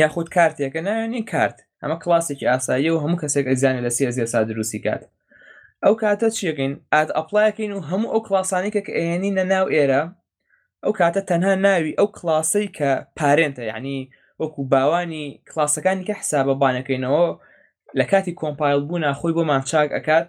یاخود کارتێکە ناوێنی کارت ئەمە کلاسێکی ئاساییە و هەموو کەسێک ئەزیانە لە سێ زیێسا دروستی کات ئەو کاتە چیەکەین ئاد ئەپلایەکەین و هەموو ئەو کلاسانێکە کە ئەێنی نە ناو ئێرە ئەو کاتە تەنها ناوی ئەو کلاسەی کە پارێنتە یعنی وەکو باوانی کلاسەکانی کە حسابە بانەکەینەوە لە کاتی کۆمپایل بوونا خۆی بۆمان چاک ئەکات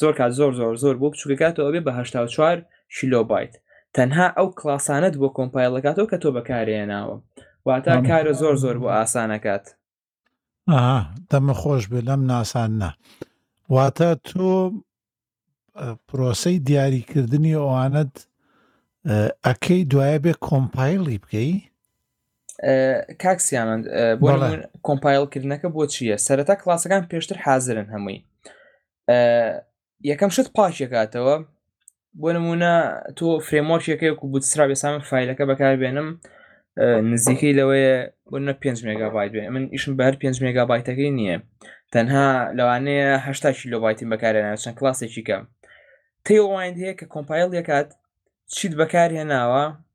زۆر کات زۆر زۆر زۆر بۆ بچووکەکاتەوە بێ بە هشتا چوار کیلۆبایت تەنها ئەو کلاسانت بۆ کۆمپایلەکاتەوە کە تۆ بەکارەیە ناوە واتا کارە زۆر زۆر بۆ ئاسانەکات دەمە خۆش بێ لەم ناساننا واتا تۆ پرۆسەی دیاریکردنی ئەوانت ئەکەی دوایە بێ کۆمپایلی بکەی کاک سیامەند بۆ کۆمپایلکردنەکە بۆ چییە سەرەتا کلاسەکان پێشتر حازرن هەمووی یەکەم شت پاکێکاتەوە بۆ نمونە تۆ فرێمۆکێکێک و بوتسرا بێسامە فیلەکە بەکاربێنم نزیکەی لەوەیە بۆە 5 مگابایت بێ من ئیشم بەر 5 مگابایتەکەی نییە تەنها لەوانەیە هشتا کیلۆبایتی بەکارێنە چەند کلاسێکی کەم تیوانند هەیە کە کۆمپایل دەکات چیت بەکارهێناوە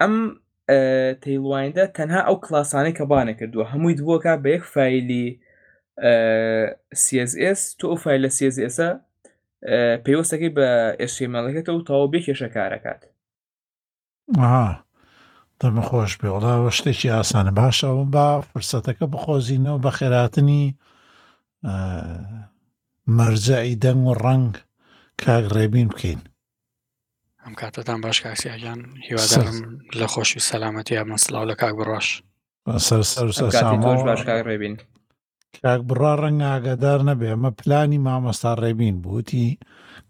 ئەم تەیڵوایندە تەنها ئەو کلاسانەی کە بانە کردووە هەمووی دووەکە بە یەک فیلی CSS تۆ ئەو فیل لە CSSە پێوەستەکەی بە ئێشمەڵەکەێتە و تاو بێ کێشە کارەکات دەمە خۆش بێ وڵاوە شتێکی ئاسانە باشە ئەوم با فرسەتەکە بخۆزینەوە بە خێراتنی مەرجەعی دەنگ و ڕنگ کاک ڕێبین بکەین ئەم کاتتان باش کاکسیاگیان هیوادارم لە خۆشی و سەلامەتی یامە سلااو لە کاک بڕاش باشڕێبین کاک بڕا ڕەنگ ئاگادار نەبێ ئەمە پلانی مامۆستا ڕێبین بووتی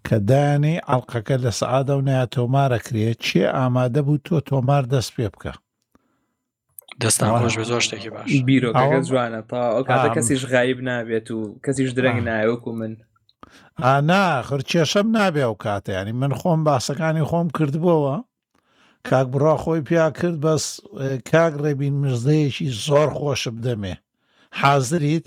کە دایانەی ئەڵلقەکە لە سەعادا و نایە تۆمارەکرێت چێ ئامادە بوو تۆ تۆمار دەست پێ بکە دەستان خۆش بە زۆر شتێکی باش بیرۆکەگە جوانە تا ئەو کاتە کەسیش غایب نابێت و کەسیش درەنگ نایوەکو من ئانا خر کێشەم نابێ ئەو کاتە ینی من خۆم باسەکانی خۆم کردبووەوە کاک بڕا خۆی پیا کرد بەس کاک ڕێبین مزدەیەکی زۆر خۆشم دەمێ حازریت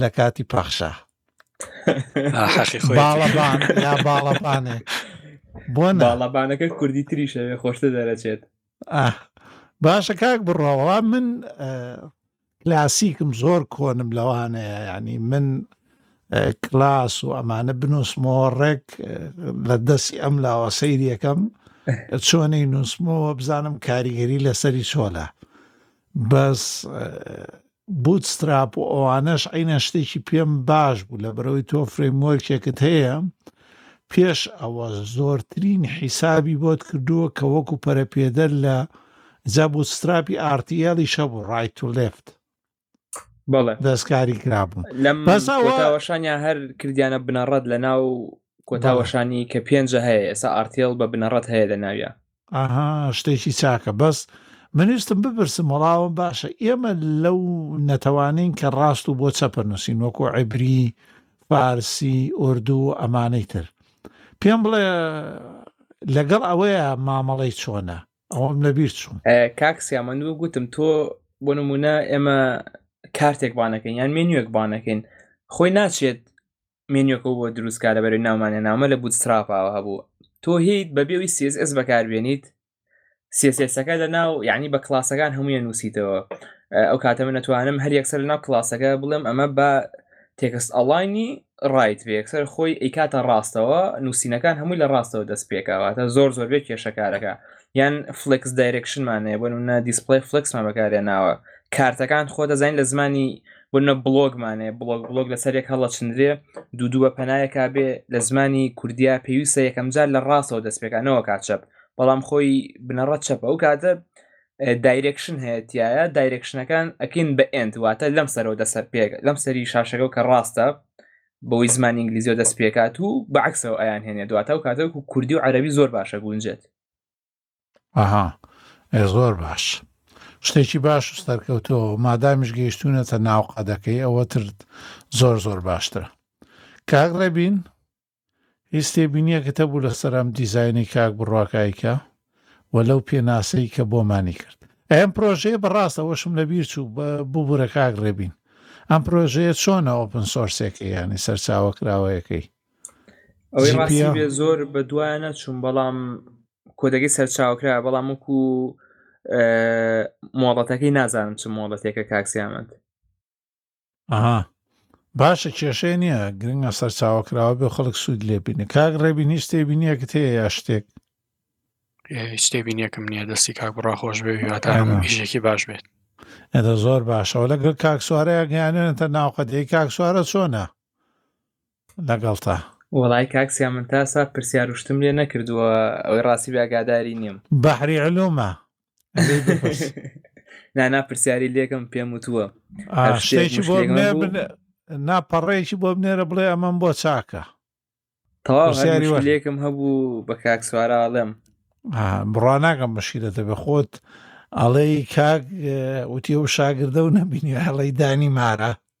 لە کاتی پەخشە باڵەبان یا باڵەبانێ بۆ باڵەبانەکە کوردی تریشەوێ خۆشتە دەرەچێت باشە کاک بڕەوە من کلاسیکم زۆر کۆنم لەوانەیە ینی من کلاس و ئەمانە بنووسمەوە ڕێک لە دەستی ئەم لاوە سەیریەکەم چۆنی نووسمەوە بزانم کاریگەری لەسەری چۆلە بەس بوتستراب و ئەوانەش عەینەن شتێکی پێم باش بوو لەبەرەوەی تۆ فرەیموەرکێکت هەیە پێش ئەوە زۆرترین حیسابی بۆت کردووە کە وەکو پەرەپێدەر لە جا بوتستراپی ئارتیەڵی شەبوو ڕای تو لێفت بەڵێ دەستکاری کرابوو لەم کۆتاوەشانیا هەر کردیانە بنەڕەت لە ناو کۆتاوەشانی کە پێنجە هەیە ئێسا ئارتێڵ بە بنەڕەت هەیە لە ناویە ئاها شتێکی چاکە بەس من ویستم بپرسم وەڵاوە باشە ئێمە لەو نەتەوانین کە ڕاست و بۆ چەپە نووسین وەکو عیبری فارسی ئۆردو و ئەمانەی تر پێم بڵێ لەگەڵ ئەوەیە مامەڵەی چۆنە ئەوم لەبیر چوو کاکسیا من دوو گوتم تۆ بۆ نمونە ئێمە کارتێک بانەکەین یان مێنوێک بانەکەین خۆی ناچێت مێنیۆکە و بۆ دروست کارە بەرەی ناومان هێناومە لە بوتستراپاوە هەبوو تۆ هیت بەبێ ئەوی css بەکار بێنیت سێسێسەکە لە ناو یعنی بە کلاسەکان هەموویە نووسیتەوە ئەو کاتە من نەتوانم هەر یەکسەر لە ناو کلاسەکە بڵێم ئەمە بە تێکست ئەڵاینی ڕایت بێ یەکسەر خۆی ئەیکاتە ڕاستەوە نووسینەکان هەمووی لە ڕاستەوە دەست پێکاواتە زۆر زۆر بێ کێشەکارەکە یان فلکس دایرکشنمانەیە بۆ نە دیسپلی فلکسمان بەکارێ ناوە کارتەکان خۆ دەزانین لە زمانی بنە بڵۆگمانێ بڵۆگ بڵۆگ لەسەرێک هەڵەچندرێ دوو دوو بە پەنایەکە بێ لە زمانی کوردیا پێویستە یەکەمجار لە ڕاستەوە دەستپێکانەوە کا چەپ بەڵام خۆی بنەڕەت چەپ ئەو کاتە دایرێکشن هەیەتیایە دایرێکشنەکان ئەکەین بە ئەند واتە لەم سەرەوە دەسە پێک لەم سەری شاشەکە کە ڕاستە بەوەی زمان ئینگلیزیۆ دەست پێکات و بەعکسەوە ئەیان هێنێ دواتە و کاتەوەکو کوردی و عەربی زۆر باشە گونجێت ئەها ئێ زۆر باش شتێکی باش و سەرکەوتەوە مادامیش گەیشتونەتە ناو قەدەکەی ئەوە ترت زۆر زۆر باشترە کاک ڕێبین هیچ تێبینیەکەتە بوو لە سەرم دیزایانی کاک بڕواکایکە و لەو پێناسەی کە بۆمانی کرد ئەم پرۆژەیە بەڕاستەوەشم لە بیر چوو ببوورە کاک ڕێبین ئەم پرۆژەیە چۆنە ئۆپن سۆرسێکە ینی سەرچاوە کراوەیەکەی ئەوەی ڕاستی بێ زۆر بە دوایە نەچوون بەڵام کۆدەکەی سەرچاوکرا بەڵام وەکو مۆڵەتەکەی نازانم چ مۆڵەتێکە کاکسیامەند ئەها باشە کێشێ نییە گرنگە سەرچاوە کراوە بێ خەڵک سوود لێبینە کاک ڕێبین هیچ تێبینیەکە تێ یا شتێک هیچ تێبینیەکەم نییە دەستی کاک بڕا خۆش بێ هیواتە هەمژێکی باش بێت ئەدە زۆر باشەوە لەگەڵ کاکسوارەیە گەیانێنێتە ناوقەدەی کاکسوارە چۆنە لەگەڵتا. وەڵای کاک سیا من تا ئێستا پرسیار و شتم لێ نەکردووە ئەوەی ڕاستی بێ ئاگاداری نیم. بەحری علومە لێی بپرس. نا نا پرسیاری لێکم پێم وتووە هەر شتێک شتێکی بۆ مشکلێک بنێ هەبوو بنێ نا پەڕەیەکی بۆ بنێرە بڵێ ئەمەم بۆ چاکە تەواو هەر پرسیاری وەرم مشکلێکم هەبوو بە کاک سوارە ئەڵێم ئا، بڕوا ناکەم مشکلە دەبێ خۆت ئەڵێی کاک اه، وتی و شاگردە و نەبینی هەڵی دانی مارە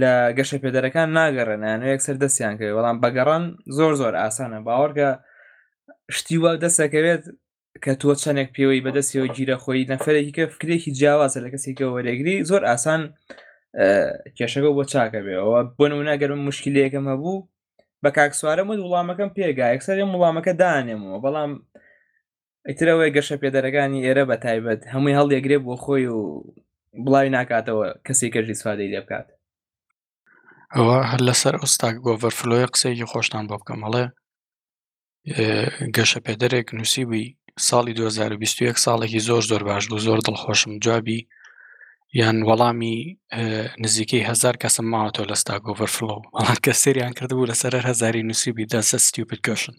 لە گەشە پێدەرەکان ناگەڕێن یانە یەکسەر دەستیان کرد بەڵام بەگەڕان زۆر زۆر ئاسانە باوەڕکە شتی وا دەستەکەوێت کە تۆ چەندێک پێوەی بەدەستەوە گیرە خۆی نەفرێکی کە فکرێکی جیاوازە لە کەسێکە وەرێگری زۆر ئاسان کێشەکە بۆ چاکە بێەوە بۆ نەگەرم مشکلەکەم هەبوو بە کاکسوارە من وڵامەکەم پێگا یەکسەر وڵامەکە دانێمەوە بەڵام ئیترەوەی گەشەپێدەرەکانی ئێرە بە تایبەت هەمووی هەڵدێگرێ بۆ خۆی و بڵاوی ناکاتەوە کەسی کەژی سوادەی لێ بکات ئەوە هەر لەسەر ئۆستاک گۆڤەرفلۆی قسەیەکی خۆشتان بۆ بکەم هەڵێ گەشە پێدەرێک نووسی بووی ساڵی 2021 ساڵێکی زۆر زۆر باش بوو زۆر دڵخۆشم جوابی یان وەڵامی نزیکەی هەزار کەسم ماوەتۆ لەستا گۆڤەر فڵۆ ئەڵان کە سریان کردبوو لە سەرەر هەزاری نووسیبی دەسە ستیوپت کۆشن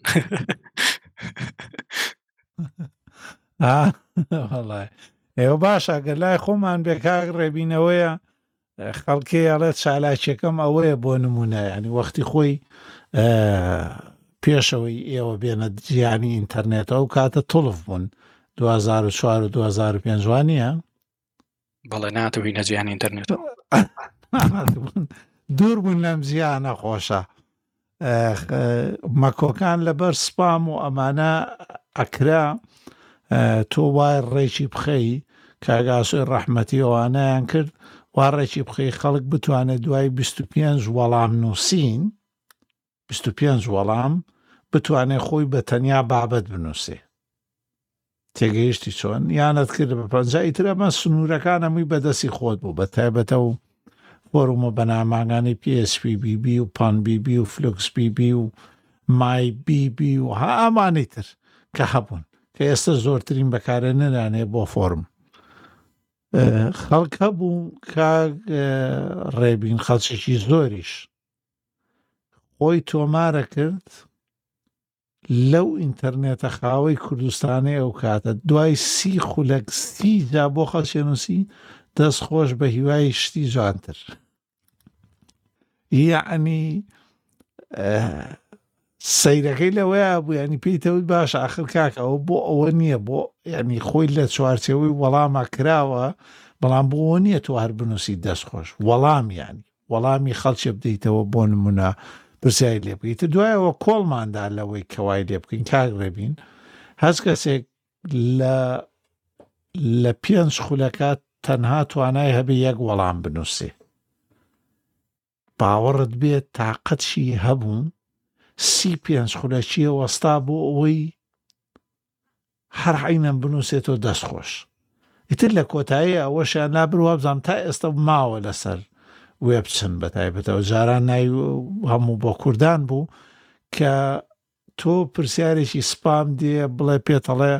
ئێوە باش ئەگەر لای خۆمان بێ کاک ڕێبینەوەیە خەڵکێ ئەڵێ چالاکیەکەم ئەوەیە بۆ نمونە ینی وەختی خۆی پێشەوەی ئێوە بێنە جیانی ئینتەرنێتەوە کاتە تڵف بوون 2004 2005 نیە بەڵێ ناتەوەی لە جیهانی ئینتەرنێت دوور بوون لەم جیانە خۆشە مەکۆکان لەبەر سپام و ئەمانە ئەکرا تۆ وای ڕێکی بخەی کاگاسۆی ڕەحمەتی ئەوانەیان کرد وا ڕێکی بخەی خەڵک بتوانێت دوای 25 وەڵام نووسین بیست و پێنج وەڵام، بتوانێ خۆی بە تەنیا بابەت بنووسێ. تێگەیشتی چۆن یانت کرد بە پەنجا ئیتر ئەمە سنوورەکان هەمووی بەدەستی خۆت بوو بە تایبەتە و فۆرومە بەنامانگانی PSPBB و پانBB و فلوکسBB و MyBB و ها ئەمانی تر کە هەبوون کە ئێستا زۆرترین بەکارە نەرانێ بۆ فۆرم خەڵک هەبوو کاک ڕێبین خەڵکێکی زۆریش خۆی تۆمارە کرد لەو ئینتەرنێتە خاوەی کوردستانی ئەو کاتە دوای سی خولەک سی جا بۆ خەڵچێنووسی دەست خۆش بە هیوای شتی جوانتر یعنی سەیرەکەی لەوەیە بوو یانی پێی تەوت باش ئاخر کاک ئەوە بۆ ئەوە نییە بۆ یعنی خۆی لە چوارچەوەی وەڵاما کراوە بەڵام بۆ ئەوە نییە تۆ هەر بنووسی دەست خۆش وەڵام یانی وەڵامی خەڵکێ بدەیتەوە بۆ نمونە پرسیاری لێ بکەیت دوایەوە کۆڵماندا لەوەی کەوای لێ بکەین کاک ڕێبین هەز کەسێک لە لە پێنج خولەکە تەنها توانای هەبێ یەک وەڵام بنووسێ باوەڕت بێ تاقەتشی هەبوو سی پێنج خولەکیە وەستا بۆ ئەوەی هەر عەینەن بنووسێتەوە دەست خۆش ئیتر لە کۆتایی ئەوەشیان نابر وابزانام تا ئێستا ماوە لەسەر وێبچن بە تایبەتەوە جاران ناوی هەموو بۆ کوردان بوو کە تۆ پرسیارێکی سپام دێ بڵێ پێتەڵێ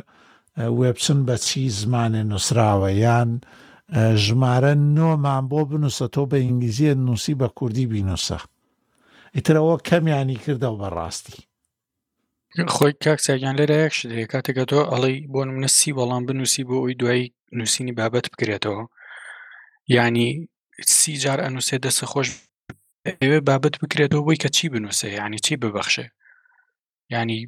وێبچن بەچی زمانێ نوسراوە یان ژمارە نۆ مان بۆ بنوسە تۆ بە ئینگلیزیە نوسی بە کوردی بینوسە ئیترەوە کەمیانی کردەوە بەڕاستی خۆی کاک ساگیان لێرە یەک شت هەیە کاتێکە تۆ ئەڵی بۆ نمونە سی وەڵام بنووسی بۆ ئەوی دوایی نووسینی بابەت بکرێتەوە ینی سی جار ئەنووسێ دەسە خۆش ئەیەوێ بابەت بکرێت و بۆی کە چی بنووسێ ینی چی ببەخشێ ینی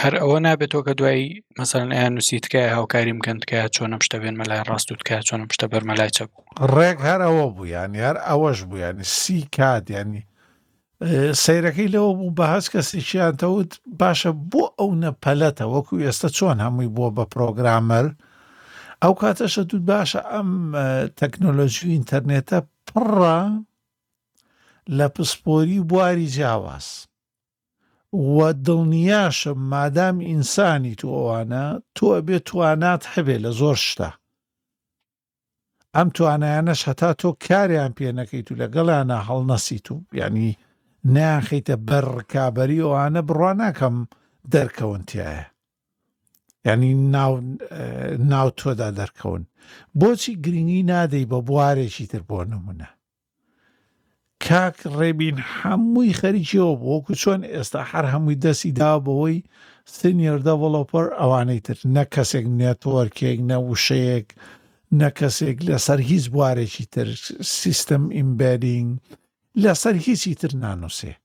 هەر ئەوە نابێتەوە کە دوای مەسەرەن ئەیان نووسی تکای هاوکاری بکەن تکایە چۆنم شتە بێن مەلای ڕاست و تکایە چۆنم شتە بەرمەلای چەپ ڕێک هەر ئەوە بوو ینی هەر ئەوەش بوو ینی سی کات ینی سیرەکەی لەوە بوو بە هەست کەسێکیان تەوت باشە بۆ ئەو نەپەلەتە وەکو ئێستا چۆن هەمووی بووە بە پرۆگرامەر ئەو کاتەشە دوو باشە ئەم تەکنۆلۆژی ئینتەرنێتە پڕە لە پسپۆری بواری جیاواز وە دڵنیاشم مادام ئینسانیت و ئەوانە تۆ ئەبێ توانات هەبێ لە زۆر شتا ئەم توانایانەش هەتا تۆ کاریان پێ نەکەیت و لەگەڵیانە هەڵنەسیت و ینی نیان خەیتە بەر ڕکابی ئەوانە بڕوا ناکەم دەرکەونتیایە ینی ناو تۆدا دەرکەون بۆچی گرنگی نادەی بە بوارێکی تر بۆ نمونە کاک ڕێبین هەمووی خەریکیەوە بۆکو چۆن ئێستا هەر هەمووی دەستی دا بەوەی سنیەر دەڤڵۆپەر ئەوانەی تر نە کەسێک نێتوەرکێک نە وشەیەک نە کەسێک لەسەر هیچ بوارێکی تر سیستم ئیمبەرینگ لەسەر هیچی تر نانووسێ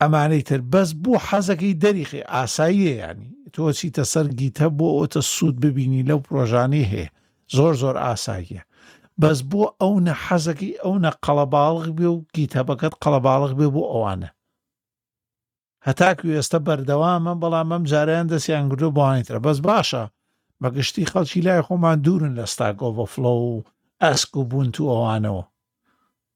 ئەمانەی تر بەس بۆ حەزەکەی دەریخی ئاساییە یانی تۆ چیتە سەر گیتهەب بۆ ئەوتە سوود ببینی لەو پرۆژانەی هەیە زۆر زۆر ئاساییە بەس بۆ ئەونە حەزەکەی ئەونە قەڵەباڵغ بێ و گیتهەبەکەت قەڵەباڵغ بێ بۆ ئەوانە هەتاکو ئێستا بەردەوامە بەڵام ئەم جاریان دەستیان گردو بۆانی ترە بەس باشە بە گشتی خەڵکی لای خۆمان دوورن لە ستاک ئۆڤەفلۆ و ئەسک و بوون تو ئەوانەوە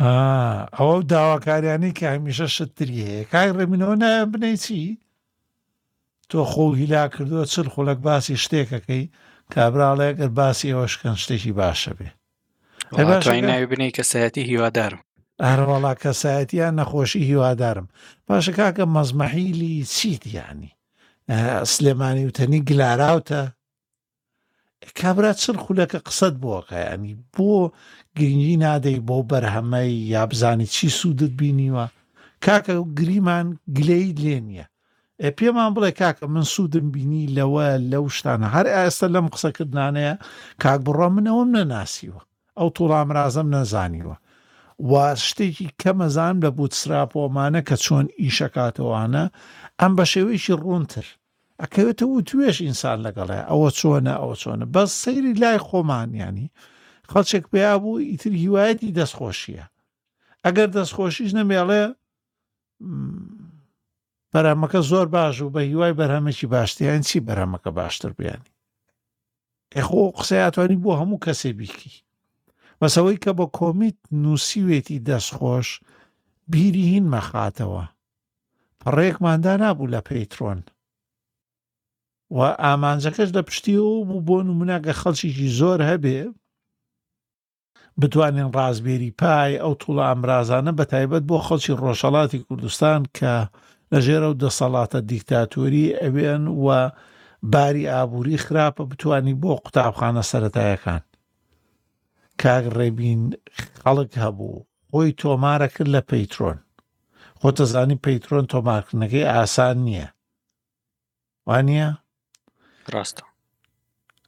ئاا ئەوە ئەو داواکاریانەی کە هەمیشە شت تری هەیە کاک ڕێمینەوە نایان بنەی چی تۆ خۆ هیلا کردووە چل خولەک باسی شتێکەکەی کابراڵێ گەر باسی ئەوە شکەن شتێکی باشە بێ ئەی باشە توانین گەر- ناوی بنێ کەسایەتی هیوادارم ئارەوەڵا کەسایەتیان نەخۆشی هیوادارم باشە کاکە مەزمەحیلی چیت یانی ئە، سلێمانی وتەنی گلاراوتە کابرا چر خولەکە قسەت بۆکە ینی بۆ گرنگی نادەی بۆ بەرهەمەی یا بزانانی چی سوودت بینیوە کاکە و گریمان گلەی لێ نییە ئە پێمان بڵێ کاکە من سوودم بینی لەوە لەو شتانە هەر ئێستا لەم قسەکردانەیە کاک بڕۆ منەوەم نەناسیوە ئەو توڵامرازم نەزانیوە و شتێکی کەمەزان لە بوتسراپۆمانە کە چۆن ئیشەکاتەوانە ئەم بە شێوەیەکی ڕوونتر ئەکەوێتە وتوێژ ئینسان لەگەڵێ ئەوە چۆنە ئەوە چۆنە بەس سەیری لای خۆمان ینی خەڵچێک پێیا بوو ئیتر هیوایەتی دەستخۆشیە ئەگەر دەستخۆشیش نەمێڵێ بەرامەکە زۆر باش و بە هیوای بەرهەمێکی باشتیان چی بەرامەکە باشتر بیانی ئەخۆ قسەیاتوانی بۆ هەموو کەسێ بیکی بەسەوەی کە بە کۆمیت نووسیوێتی دەستخۆش بیری هین مەخاتەوە پەڕەیەکمان دانابوو لە پەیتڕۆن و ئامانجەکەش لە پشتیەوە بوو بۆ نموناگە خەڵکیی زۆر هەبێ بتوانین ڕازبێری پای ئەو توڵە ئامرازانە بە تایبەت بۆ خەڵکی ڕۆژهڵاتی کوردستان کە لە ژێرە و دەسەڵاتە دیکتاتۆری ئەوێن و باری ئابووری خراپە بتانی بۆ قوتابخانە سەتایەکان کاک ڕێبین خەڵک هەبوو خۆی تۆمارە کرد لە پەیترۆن خۆت دەزانی پەیترۆن تۆمارکردنەکەی ئاسان نییە وانە ڕاستە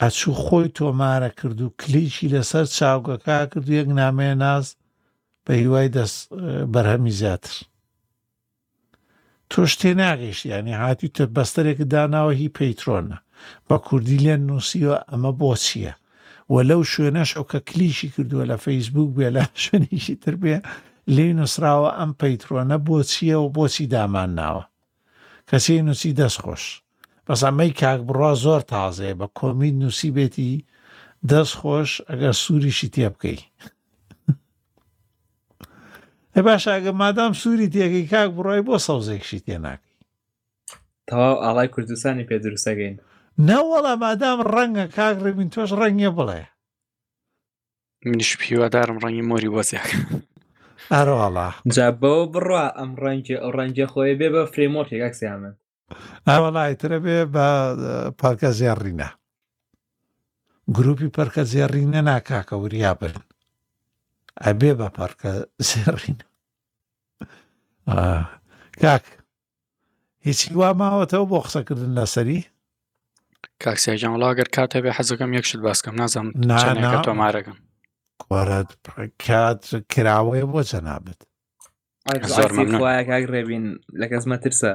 ئەچوو خۆی تۆمارە کرد و کلیکی لەسەر چاوگەکە کرد یەک نامێ ناز بە هیوای دەست بەرهەمی زیاتر تۆ شتێ ناگەیشت ینی هاتی تە بەستەرێک داناوە هی پەیترۆنە بە کوردی لێن نووسیوە ئەمە بۆ چییە و لەو شوێنەشەو کە کلیکی کردووە لە فەیسبوک بێ لە شوێنێکی تر بێ لێ نووسراوە ئەم پەیترۆنە بۆچیە و بۆچی دامان ناوە کەسی نووسی دەستخۆش بەس ئەمەی کاک بڕوا زۆر تازەیە بە کۆمیت نووسی بێتی دەست خۆش ئەگەر سووریشی تێ بکەی هە باش ئەگە مادام سووری تێگەی کاک بڕای بۆ سەوزێکشی تێ ناکەی تەواو ئاڵای کوردستانی پێ دروستەگەین نەوەڵە مادام ڕەنگە کاک ڕێبین تۆش ڕەنگە بڵێ منش پیوادارم ڕەنگی مۆری وەزیاک ئەرواڵا جا بەوە بڕە ئەم ڕەنگە ئەو ڕەنگە خۆی بێ بە فرێمۆکێک ئەکسیامن ئەوەڵی ترە بێ بە پەرکە زێڕینە گروپی پەرکە زێڕینە ناکاکە وریا برن ئەبێ بە پەرکە زێڕینە کاک هیچی وا ماوەتەوە بۆ قسەکردن لەسەری کاکسیاگیان وڵا گەر کات هەبێ حەزەکەم یەکشت باسکەم نازم نانەکە تۆمارەکەم کوارەت کات کراوەیە بۆ جەنابێت زۆر مەمنون کاک ڕێبین لە کەس مەترسە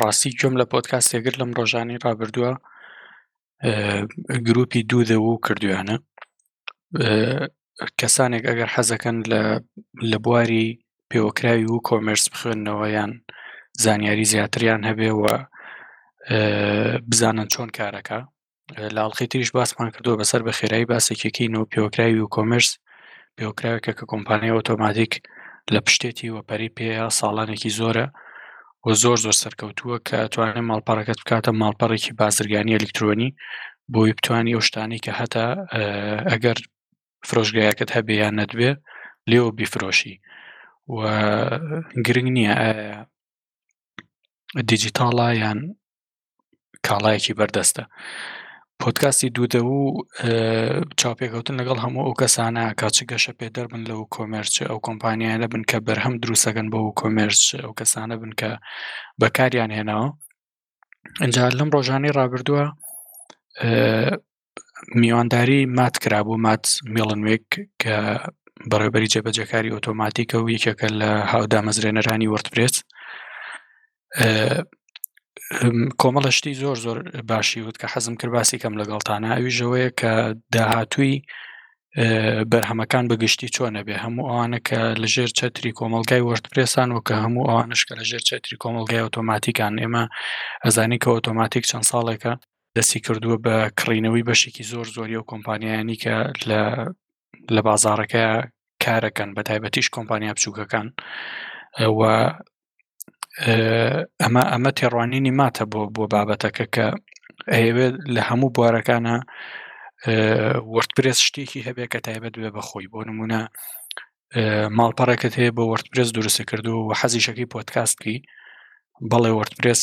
ڕاستی گوێم لە پۆتکاستێگر لەم ڕۆژانی ڕابردووە گروپی دوو دەوو کردویانە کەسانێک ئەگەر حەزەکەن لە لە بواری پێوەکراوی و کۆمرس بخوێندنەوە یان زانیاری زیاتریان هەبێ و بزانن چۆن کارەکە لە ئەڵلقەی تریش باسمان کردووە بەسەر بە خێرایی باسێکێکی نەوە پێوەکراوی و کۆمرس پێوەکراوێکە کە کۆمپانیای ئۆتۆماتیک لە پشتێتی و پەری پێ ساڵانێکی زۆرە و زۆر زۆر سەرکەوتووە کە توانێت ماڵپەڕەکەت بکاتە ماڵپەڕێکی بازرگانی ئەلکترۆنی بۆی بتانی ئەو شتانی کە هەتا ئەگەر فرۆشگایەکەت هەبێ یان نەتبێ لێو بیفرۆشی و گرنگ نییە دیجیتاڵە یان کاڵایەکی بەردەستە پۆتکاستی دوودە و چاپێکەوتن لەگەڵ هەموو ئەو کەسانە کاچی گەشە پێ دەربن لەو کۆمێرچ ئەو کۆمپانیایانە بن کە بەرهەم دروستەکەن بۆ کۆمێرچ ئەو کەسانە بن کە بەکاریان هێناوە ئەجار لەم ڕۆژانەی ڕابردووە میوانداری مات کرا بۆ مات میڵنوێک کە بەڕێبەری جێبەجەکاری ئۆتۆماتیکە و یەکێکە لە هاودامەزرێنەرانی وەرتپرێت کۆمەڵە شتی زۆر زۆر باشی وت کە حەزم کرد باسی کەم لەگەڵتانە ئەویژەوەیە کە داهاتووی بەرهەمەکان بەگشتی چۆنە بێ هەموو ئەوانە کە لە ژێر چەتری کۆمەلگای وەرتپرسان و کە هەموو ئەوانشکە لە ژێر چەتری کۆمەلگای ئۆتۆماتیکان ئێمە ئەزانی کە ئۆتۆماتیک چەند ساڵێکە دەستی کردووە بە کڕینەوەی بەشێکی زۆر زۆری ئەو کۆمپانیایانی کە لە لە بازارەکە کارەکەن بە تایبەتیش کۆمپانیا بچووکەکان و ئەمە ئەمە تێڕوانینی ماتە بۆ بۆ بابەتەکە کە ئەیەوێت لە هەموو بوارەکانە وەرتپرس شتێکی هەبێ کە تایبەت بێ بەخۆی بۆ نمونە ماڵپەڕەکەت هەیە بۆ وەرتپرس دروستە کردو و حەزیشەکەی پۆتکاستکی بەڵێ وەرتپرس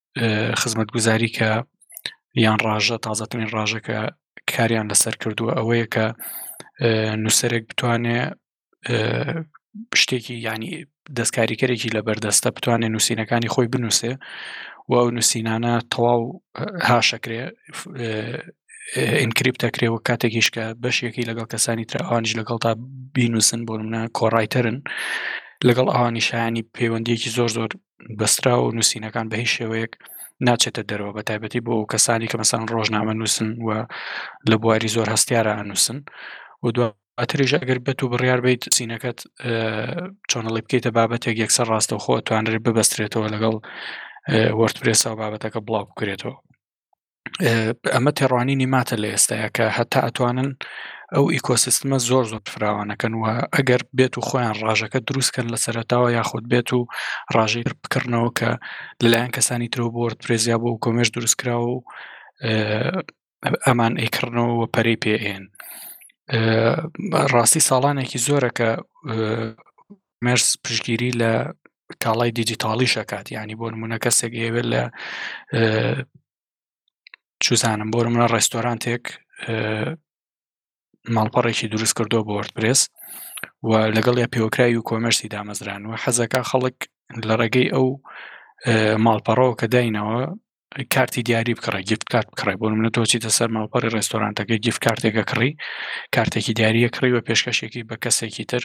خزمەتگوزاری کە یان ڕژە تازەترین ڕژەکە کاریان لەسەر کردووە ئەوەیە کە نووسەرێک بتوانێ شتێکی ینی دەستکاریکەرێکی لە بەردەستە بتوانێ نووسینەکانی خۆی بنووسێ و ئەو نووسینانە تەواو هاشەکرێ ئینکریپ دەکرێەوە کاتێکیش کە بەشێکی لەگەڵ کەسانی تر ئەوانش لەگەڵ تا بینوسن بۆ منە کۆڕایتەرن لەگەڵ ئەوانی شایانی پەیوەندیەکی زۆر زۆر بەسترا و نووسینەکان بە هیچ شێوەیەک ناچێتە دەرەوە بە تایبەتی بۆ ئەو کەسانی کە مەسەن ڕۆژنامە نووسن و لە بواری زۆر هەستیارە ئەنووسن و دو ئەتریش ئەگەر بێت و بڕیار بیت سینەکەت چۆنەڵی بکەیتە بابەتێک یەکسەر ڕاستە خۆ توانرێت ببەسترێتەوە لەگەڵ وەرتپێسا بابەتەکە بڵاو بکرێتەوە ئەمە تێڕوانینی ماتە لە ئێستاە کە هەتا ئەتوانن ئەو ئیکۆسیستمە زۆر زۆر فراوانەکەن و ئەگەر بێت و خۆیان ڕژەکە دروستکەن لە سەرتاوە یاخود بێت و ڕژەی بکردنەوە کە لەلایەن کەسانی ترۆ بۆرد پرێزیا بۆ کۆمێش دروستکرا و ئەمان ئەیکردنەوە پەری پێێن ڕاستی ساڵانێکی زۆرە کە مێرس پشگیری لە کاڵای دیجیتاڵیش ئەکات ینی بۆ نمونە کەسێک ئێوێت لە چزانم بۆ منە ڕێستۆرانتێک ماڵپەڕێکی دروست کردووە بۆ وەرتپرێس و لەگەڵ یا پێوەکراوی و کۆمەرسی دامەزرانوە حەزەکە خەڵک لە ڕێگەی ئەو ماڵپەڕەوە کە داینەوە کارتی دیاری بکڕە گیفت کارت بکڕێ بۆ منە تۆچیتە سەر ماڵپەڕی ڕێستۆرانتەکە گیفت کارتێکە کڕی کارتێکی دیاریە کڕی و پێشکەشێکی بە کەسێکی تر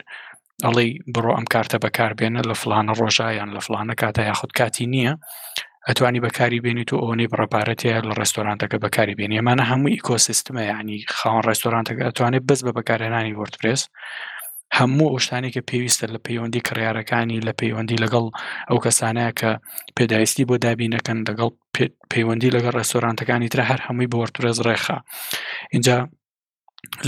ئەڵی بڕۆ ئەم کارتە بەکاربێنە لە فلانە ڕۆژایان لە فلانە کاتە یاخود کاتی نییە ئەتوانی بەکاری بێنیت و ئەوەی بڕەپارەتەیە لە ڕێستۆرانتەکە بەکاری بێن ئەمانە هەموو ئیکۆسیستمە ینی خاوەن ڕێستۆرانتەکە ئەتوانێت بەس بە بەکارێنانی وەرتپرس هەموو ئەو شتانی کە پێویستە لە پەیوەندی کڕیارەکانی لە پەیوەندی لەگەڵ ئەو کەسانە کە پێداویستی بۆ دابینەکەن لەگەڵ پەیوەندی لەگەڵ ڕێستۆرانتەکانی تر هەر هەمووی بە وەرتورێز ڕێخا اینجا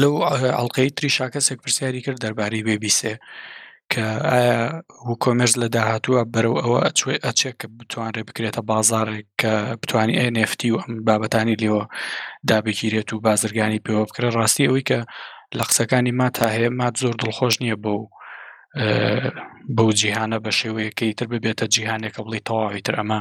لەو ئەڵلقەی تری شاکەسێک پرسیاری کرد دەربارەی بێبیسێ کە ووکۆمێرس لە داهاتووە بەرەو ئەوە ئەچێ ئەچێ کە بتوانرێ بکرێتە بازاڕێک کە بتوانانی ئێن ئێف تی و ئەم بابەتانی لێوە دابگیرێت و بازرگانی پێوە بکرێ ڕاستی ئەوی کە لە قسەکانی مات هەیە مات زۆر دڵخۆش نییە بەو بەو جیهانە بە شێوەیەکەی تر ببێتە جیهانێکە بڵی تەواوی تر ئەمە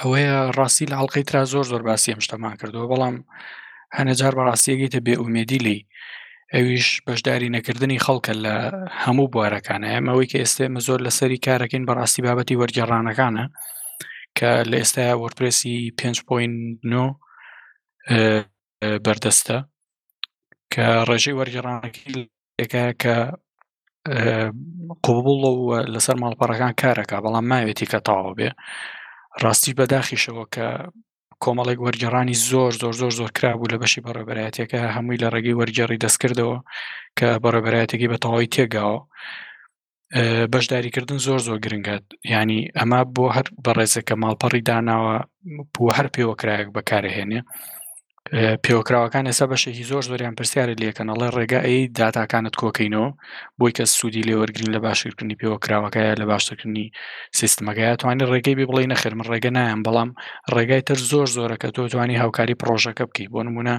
ئەوەیە ڕاستی لە ئەڵلقەی تررا زۆر زۆر باسی ئەم شتەمان کردووە بەڵام هەنەجار بەڕاستیەکەیتە بێ ئومێدی لی ئەویش بەشداری نەکردنی خەڵکە لە هەموو بوارەکانە ئەمەوەی کە ئێستا ئمە زۆر لەسەری کارەکەین بەڕاستی بابەتی وەرگێڕانەکانە کە لە ئێستا وەرپرسی 5.9 بەردەستە کە ڕێژەی وەرگێڕانەکەی لەکە کە قوبڵ لەسەر ماڵپەڕەکان کارەکە بەڵام ماوێتی کە تەواو بێ ڕاستی بەداخیشەوە کە کۆمەڵێک وەرگێڕانی زۆر زۆر زۆر زۆر کرابوو لە بەشی بەڕێبەرایەتەکە هەمووی لە ڕێگەی وەرگێڕی دەستکردەوە کە بەڕێبەرایەتەکەی بە تەواوی تێگاوە بەشداریکردن زۆر زۆر گرنگە ینی ئەمە بۆ هەر بەڕێزەکە ماڵپەڕی داناوە بۆ هەر پێوەکرایەک بەکارهێنێ پێوەکراوەکان ئێستا بەشێکی زۆر زۆریان پرسیارە لەکەنەڵێ ڕێگە ئەی داتاکانت کۆکەینەوە بۆی کە سوودی لێ وەرگین لە باشکردنی پێوەکراوەکەیە لە باشترکردنی سیستمەکەی توانانی ڕێگەی بێ بڵێ نەخێر من ڕێگە نایەن بەڵام ڕێگای تر زۆر زۆرە کە تۆ توانی هاوکاری پرۆژەکە بکەیت بۆ نمونە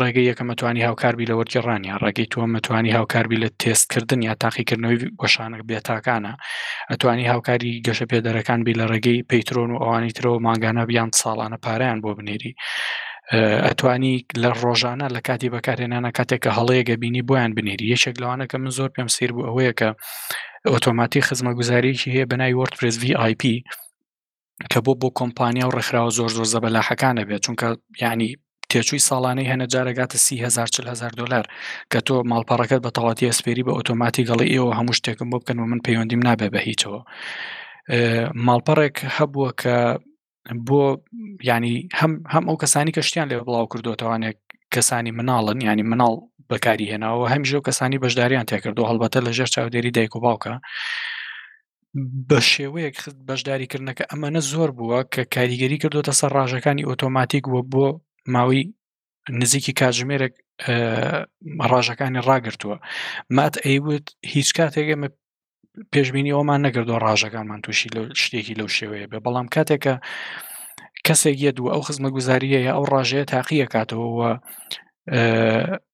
ڕێگەی یەکەمە توانی هاوکاربی لە وەرگێڕانیان ڕێگەی تۆمە توانی هاوکاربی لە تێستکردن یا تاقیکردنەوەی وەشانە بێتاکانە ئەتوانی هاوکاری گەشە پێدەرەکان بی لە ڕێگەی پەیترۆن و ئەوانی ترەوە ماگانە بیان ساڵانە پاریان بۆ بنێری ئەتوانی لە ڕۆژانە لە کاتی بەکارهێنانە کاتێک کە هەڵەیەگە بینی بۆیان بنێری یەکێک لەوانە کە من زۆر پێم سیر بوو ئەوەیە کە ئۆتۆماتی خزمە گوزاریی هەیە بەنای وەرد پرس VIP کە بۆ بۆ کۆمپانیا و ڕێکخراوە زۆر زۆر زەبەلاحەکانە بێت چونکە یعنی تێچووی ساڵانەی هەنە جارەگاتە سیهزار چل هزار دلار کە تۆ ماڵپەڕەکەت بە تەواتی ئەسپێری بە ئۆتۆماتی گەڵی ئێوە هەموو شتێکم بۆ بکەن و من پەیوەندیم نابێ بە هیچەوە ماڵپەڕێک هەبووە کە بۆ ینی هەم هەم ئەو کەسانی کە شتیان لێ بڵاو کردوتوانێت کەسانی مناڵن ینی مناڵ بەکاری هێناوە هەمیشە و کەسانی بەشداریان تێکردو هەڵبەتە لە ژێر چاودێری دایک و باوکە بە شێوەیەک خست بەشداری کردنەکە ئەمەە زۆر بووە کە کاریگەری کردوتە سەر ڕژەکانی ئۆتۆماتیک وە بۆ ماوەی نزیکی کاتژمێرێک ڕژەکانی ڕاگرتووە مات ئەیوت هیچ کاتێک ئەمە پێشببینی ئەومان نەگردۆ ڕژەکانمان تووشی لە شتێکی لەو شێوەیە بێ بەڵام کاتێکە کەسێک یە دوو ئەو خزمە گوزاریە ئەو ڕژەیە تاقیەکاتەوە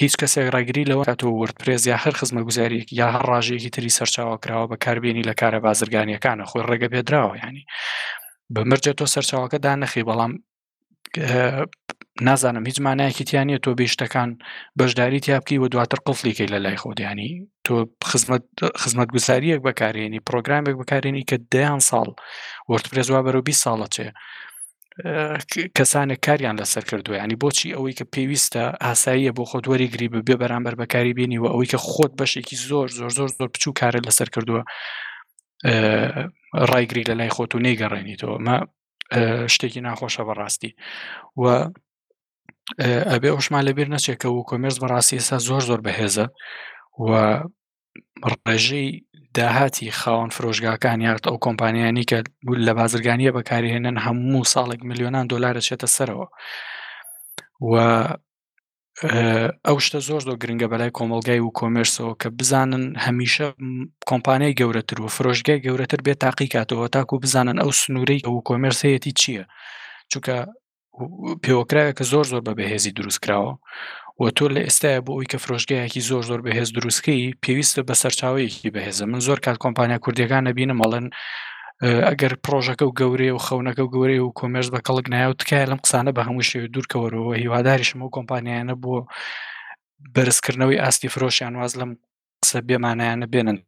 هیچ کەسێک ڕێگری لەوە ناکاتەوە وۆردپرێس یا هەر خزمەتگوزارییەک یا هەر ڕاژەیەکی تری سەرچاوەکراوە بەکاربێنی لە کارە بازرگانییەکانە خۆی ڕێگەپێدراوە یانی بە مەرجە تۆ سەرچاوەکە دانەخەی بەڵام نازانم هیچ مانایەکی تیا نیە تۆ بێ شتەکان بەشداری تیا بکەی و دواتر قفلیکەی لە لای خۆدیانی تۆ خزمەت خزمەت گوزاریەک بەکارێنی پرۆگرامێک بەکارێنی کە دەیان ساڵ وەرتپێزوا بەرەو 20 ساڵە چێ کەسانێک کاریان لەسەر کردووە ینی بۆچی ئەوەی کە پێویستە ئاساییە بۆ خۆت وەریگری ببێ بەرامبەر بەکاری بینی و ئەوەی کە خۆت بەشێکی زۆر زۆر زۆر زۆر بچوو کارە لەسەر کردووە ڕایگری لە لای خۆت و نەیگەڕێنیتەوە مە شتێکی ناخۆشە بەڕاستی و ئەبێ ئەوشمان لەبیر نەچێت کە و کۆمێرس بەڕاستی ئێستا زۆر زۆر بەهێزە و ڕێژەی داهاتی خاوەن فرۆشگاکان یاخ ئەو کۆمپانیانی کە لە بازرگانیە بەکارهێنن هەموو ساڵێک میلیۆنان دلار دەچێتە سەرەوە و ئەو شتە زۆر زۆر گرنگە بەلای کۆمەلگای و کۆمێرسەوە کە بزانن هەمیشە کۆمپانیای گەورەتر و فرۆشگای گەورەتر بێ تاقی کاتەوە تاکو بزانن ئەو سنوورەی ئەو کۆمێرسەتی چییە چونکە پێوەکراوێکە زۆر زۆر بە بەهێزی دروست کراوە و تۆ لە ئێستاە بۆ ئەوی کە فرۆشگایەکی زۆر زۆر بەهێز دروستکەی پێویستە بە سەرچاوەیەکی بەهێزە من زۆر کات کۆمپانیا کوردیەکان نبینم مەڵێن ئەگەر پرۆژەکە و گەورەیە و خەونەکە و گەورەیە و کۆمێرس بە کەڵک نایە و تکایە لەم قسانە بە هەموو شێوی دوورکەوەرەوە هیواداریشم و کۆمپانیانە بۆ بەرزکردنەوەی ئاستی فرۆشیان واز لەم قسە بێ مانایانە بێنن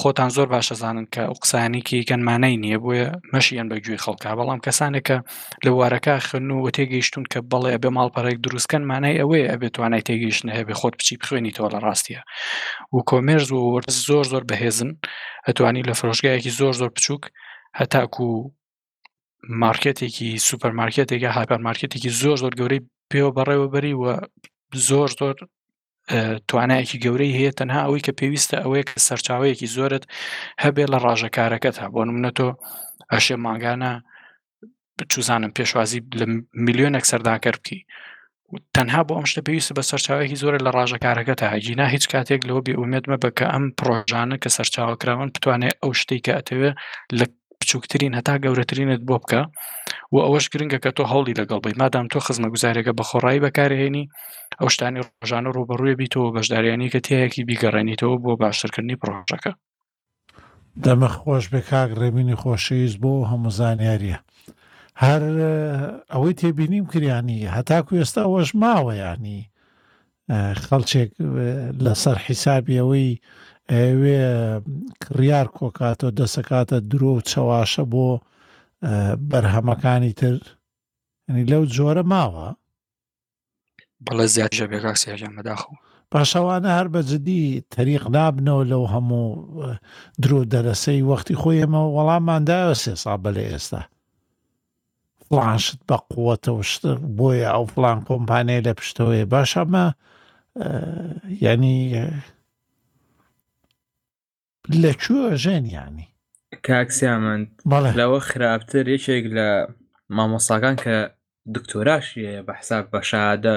خۆتان زۆر باشە زانن کە ئەو قسانێکی گەنمانەی نییە بۆیە مەشیان بە گوێی خەڵکە بەڵام کەسانێکە لە وارەکە خن و تێگەیشتون کە بەڵێ بێ ماڵپەڕێک دروستکەن مانای ئەوەیە ئەبێ توانای تێگەیشتن هەبێ خۆت بچی بخوێنی تۆ لە ڕاستیە و کۆمێرز و وەرز زۆر زۆر بەهێزن ئەتوانی لە فرۆشگایەکی زۆر زۆر بچووک هەتاکو مارکێتێکی سوپەرمارکێتێکە هاپەرمارکێتێکی زۆر زۆر گەورەی پێوە بەڕێوەبەری و زۆر زۆر توانایەکی گەورەی هەیە تەنها ئەوەی کە پێویستە ئەوەیە کە سەرچاوەیەکی زۆرت هەبێ لە ڕژەکارەکەت هە بۆ منە تۆ ئەشێ ماگانە بچوزانم پێشوازی لە میلیۆنێک سەردانکەر بکەی تەنها بۆ ئەم شتە پێویست بە سەرچاوێکی زۆر لە ڕژەکارەکە تا هەگینا هیچ کاتێک لەوە بێ ئومێدمە بە کە ئەم پرۆژانە کە سەرچاوکراون بتوانێت ئەو شتێک کە ئەتەوێت لە بچووکترین هەتا گەورەترینت بۆ بکە و ئەوەش گرنگە کە تۆ هەوڵی لەگەڵ بی مادام تۆ خزمە گوزارێکە بە خۆڕایی بەکارهێنی ئەو شتانی ڕۆژانە ڕوبەڕووە بیتەوە بەشداریانی کە تیایەکی بیگەڕێنیتەوە بۆ باشترکردنی پرۆژەکە دەمە خۆش بێ کاک ڕێبینی خۆشەویست بۆ هەموو زانیاریە هەر ئەوەی تێبینیم کریانی هەتاکو ئێستا ئەوەش ماوەیانی خەڵچێک لەسەر حیسابی ئەوەی ئەیەوێ کڕیار کۆکاتەوە دەسەکاتە درۆ و چەواشە بۆ بەرهەمەکانی تر ینی لەو جۆرە ماوە بەڵێ زیاتر بێ کاکسیاجان بەداخەوە پاشەوانە هەر بە جدی تەریق نابنەوە لەو هەموو درۆ دەرەسەی وەختی خۆی ئێمە وەڵاماندایە سێ سابە لە ئێستا فڵان شت بە قوەتە و شتە بۆیە ئەو فڵان کۆمپانیای لە پشتەوەی باش ئەمە ینی لە کوێ ژێن ینی کاکسیامەند لەوە خراپتر یەکێک لە مامۆساکان کە دکتۆراشی هەیە بە حساب بە شادە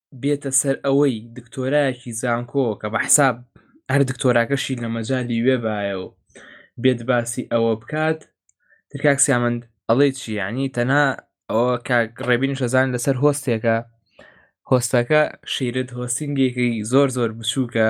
بێتە سەر ئەوەی دکتۆرایەکی زانکۆ کە بە حساب هەر دکتۆراکەشی لە مەجای وێبایە و بێت باسی ئەوە بکات ترکاک سیامەند ئەڵێ چی ینی تەنها ئەوە کاک ڕێبین شەزان لەسەر هۆستێکە هۆستەکە شیرت هۆستینگێکی زۆر زۆر بچووکە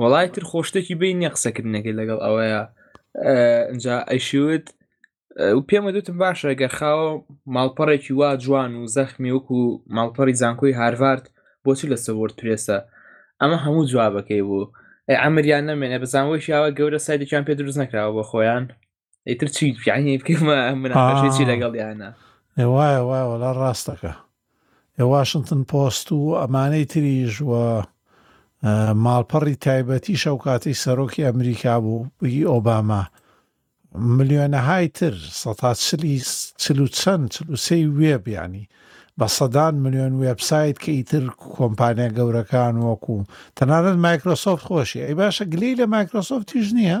وەڵای تر خۆشتێکی بی نیە قسەکردنەکەی لەگەڵ ئەوەیە ئەجا ئەیشیوت و پێمە دوتم باشە گەر خاوە ماڵپەڕێکی وا جوان و زەخمی وەکو ماڵپەڕی زانکۆی هارڤارد بۆچی لە سەوەرد پرێسە ئەمە هەموو جوابەکەی بوو ئەمریان نەمێنێ بەزانەوەی شیاوە گەورە سایدێکیان پێ دروست نەکراوە بۆ خۆیان ئیتر چی پیانی بکەمە مناقەشی چی لەگەڵ یانە وایە وایە وەڵا ڕاستەکە ئێ واشنگتن پۆست و ئەمانەی تریژ و ماڵپەڕی تایبەتی شەو کاتی سەرۆکی ئەمریکا بوو بگی ئۆباما ملیۆنەهای تر سەتا چلی چل و چەند چلوسی وێب ینی بە سەدان ملیۆن وێبسایت کە ئیتر کۆمپانیا گەورەکان وەکو تەنانەت مایکرۆسۆفت خۆشی ئەی باشە گلی لە مایکرۆسۆفتیش نییە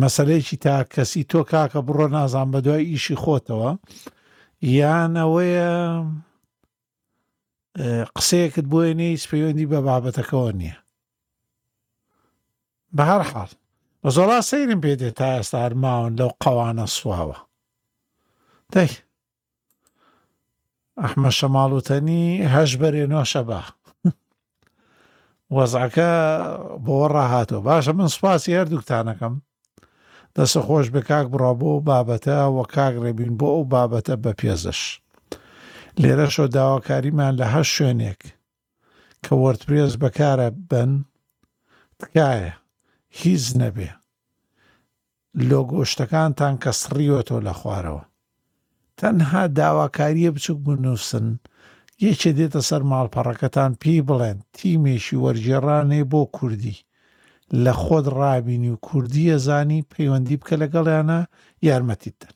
مەسەلەیەکی تاک کەسی تۆ کاکە بڕۆ نازان بە دوای ئیشی خۆتەوە یانەوەیە قسەیەکت بۆیە نیە هیچ پەیوەندی بە بابەتەکەەوە نییە بە هەر حاڵ بە زۆڵا سەیرم پێ دێت تا ئێستا هەرماون لەو قەوانە سواوە دەی ئەحمە شەماڵ وتەنی هەش بەرێ نۆ شەبا وەزعەکە بۆوە ڕاهاتەوە باشە من سوپاسی هەردووکتانەکەم دەسە خۆش بە کاک بڕا بۆ بابەتە و کاک ڕێبین بۆ ئەو بابەتە بە پێزش لێرەشەوە داواکاریمان لە هەر شوێنێک کە وۆردپرێس بەکارە بەن تکایە هیچ نەبێ لۆگۆ شتەکانتان کە سڕیوەتەوە لە خوارەوە تەنها داواکاریە بچوک بنووسن یەکێ دێتە سەر ماڵپەڕەکەتان پێی بڵێن تیمێکی وەرگێڕانێ بۆ کوردی لە خۆت ڕابینی و کوردیە زانی پەیوەندی بکە لەگەڵیانە یارمەتیت دەن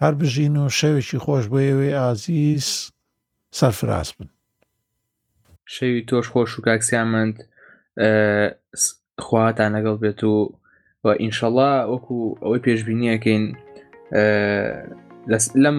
هەر بژین و شەوێکی خۆش بۆ ئێوەی ئازیز سەرفراز بن شەوی تۆش خۆش و کاکسیامەند خواتان لەگەڵ بێت و و ئینشەڵا وەکو ئەوەی پێشببینیەکەین لەم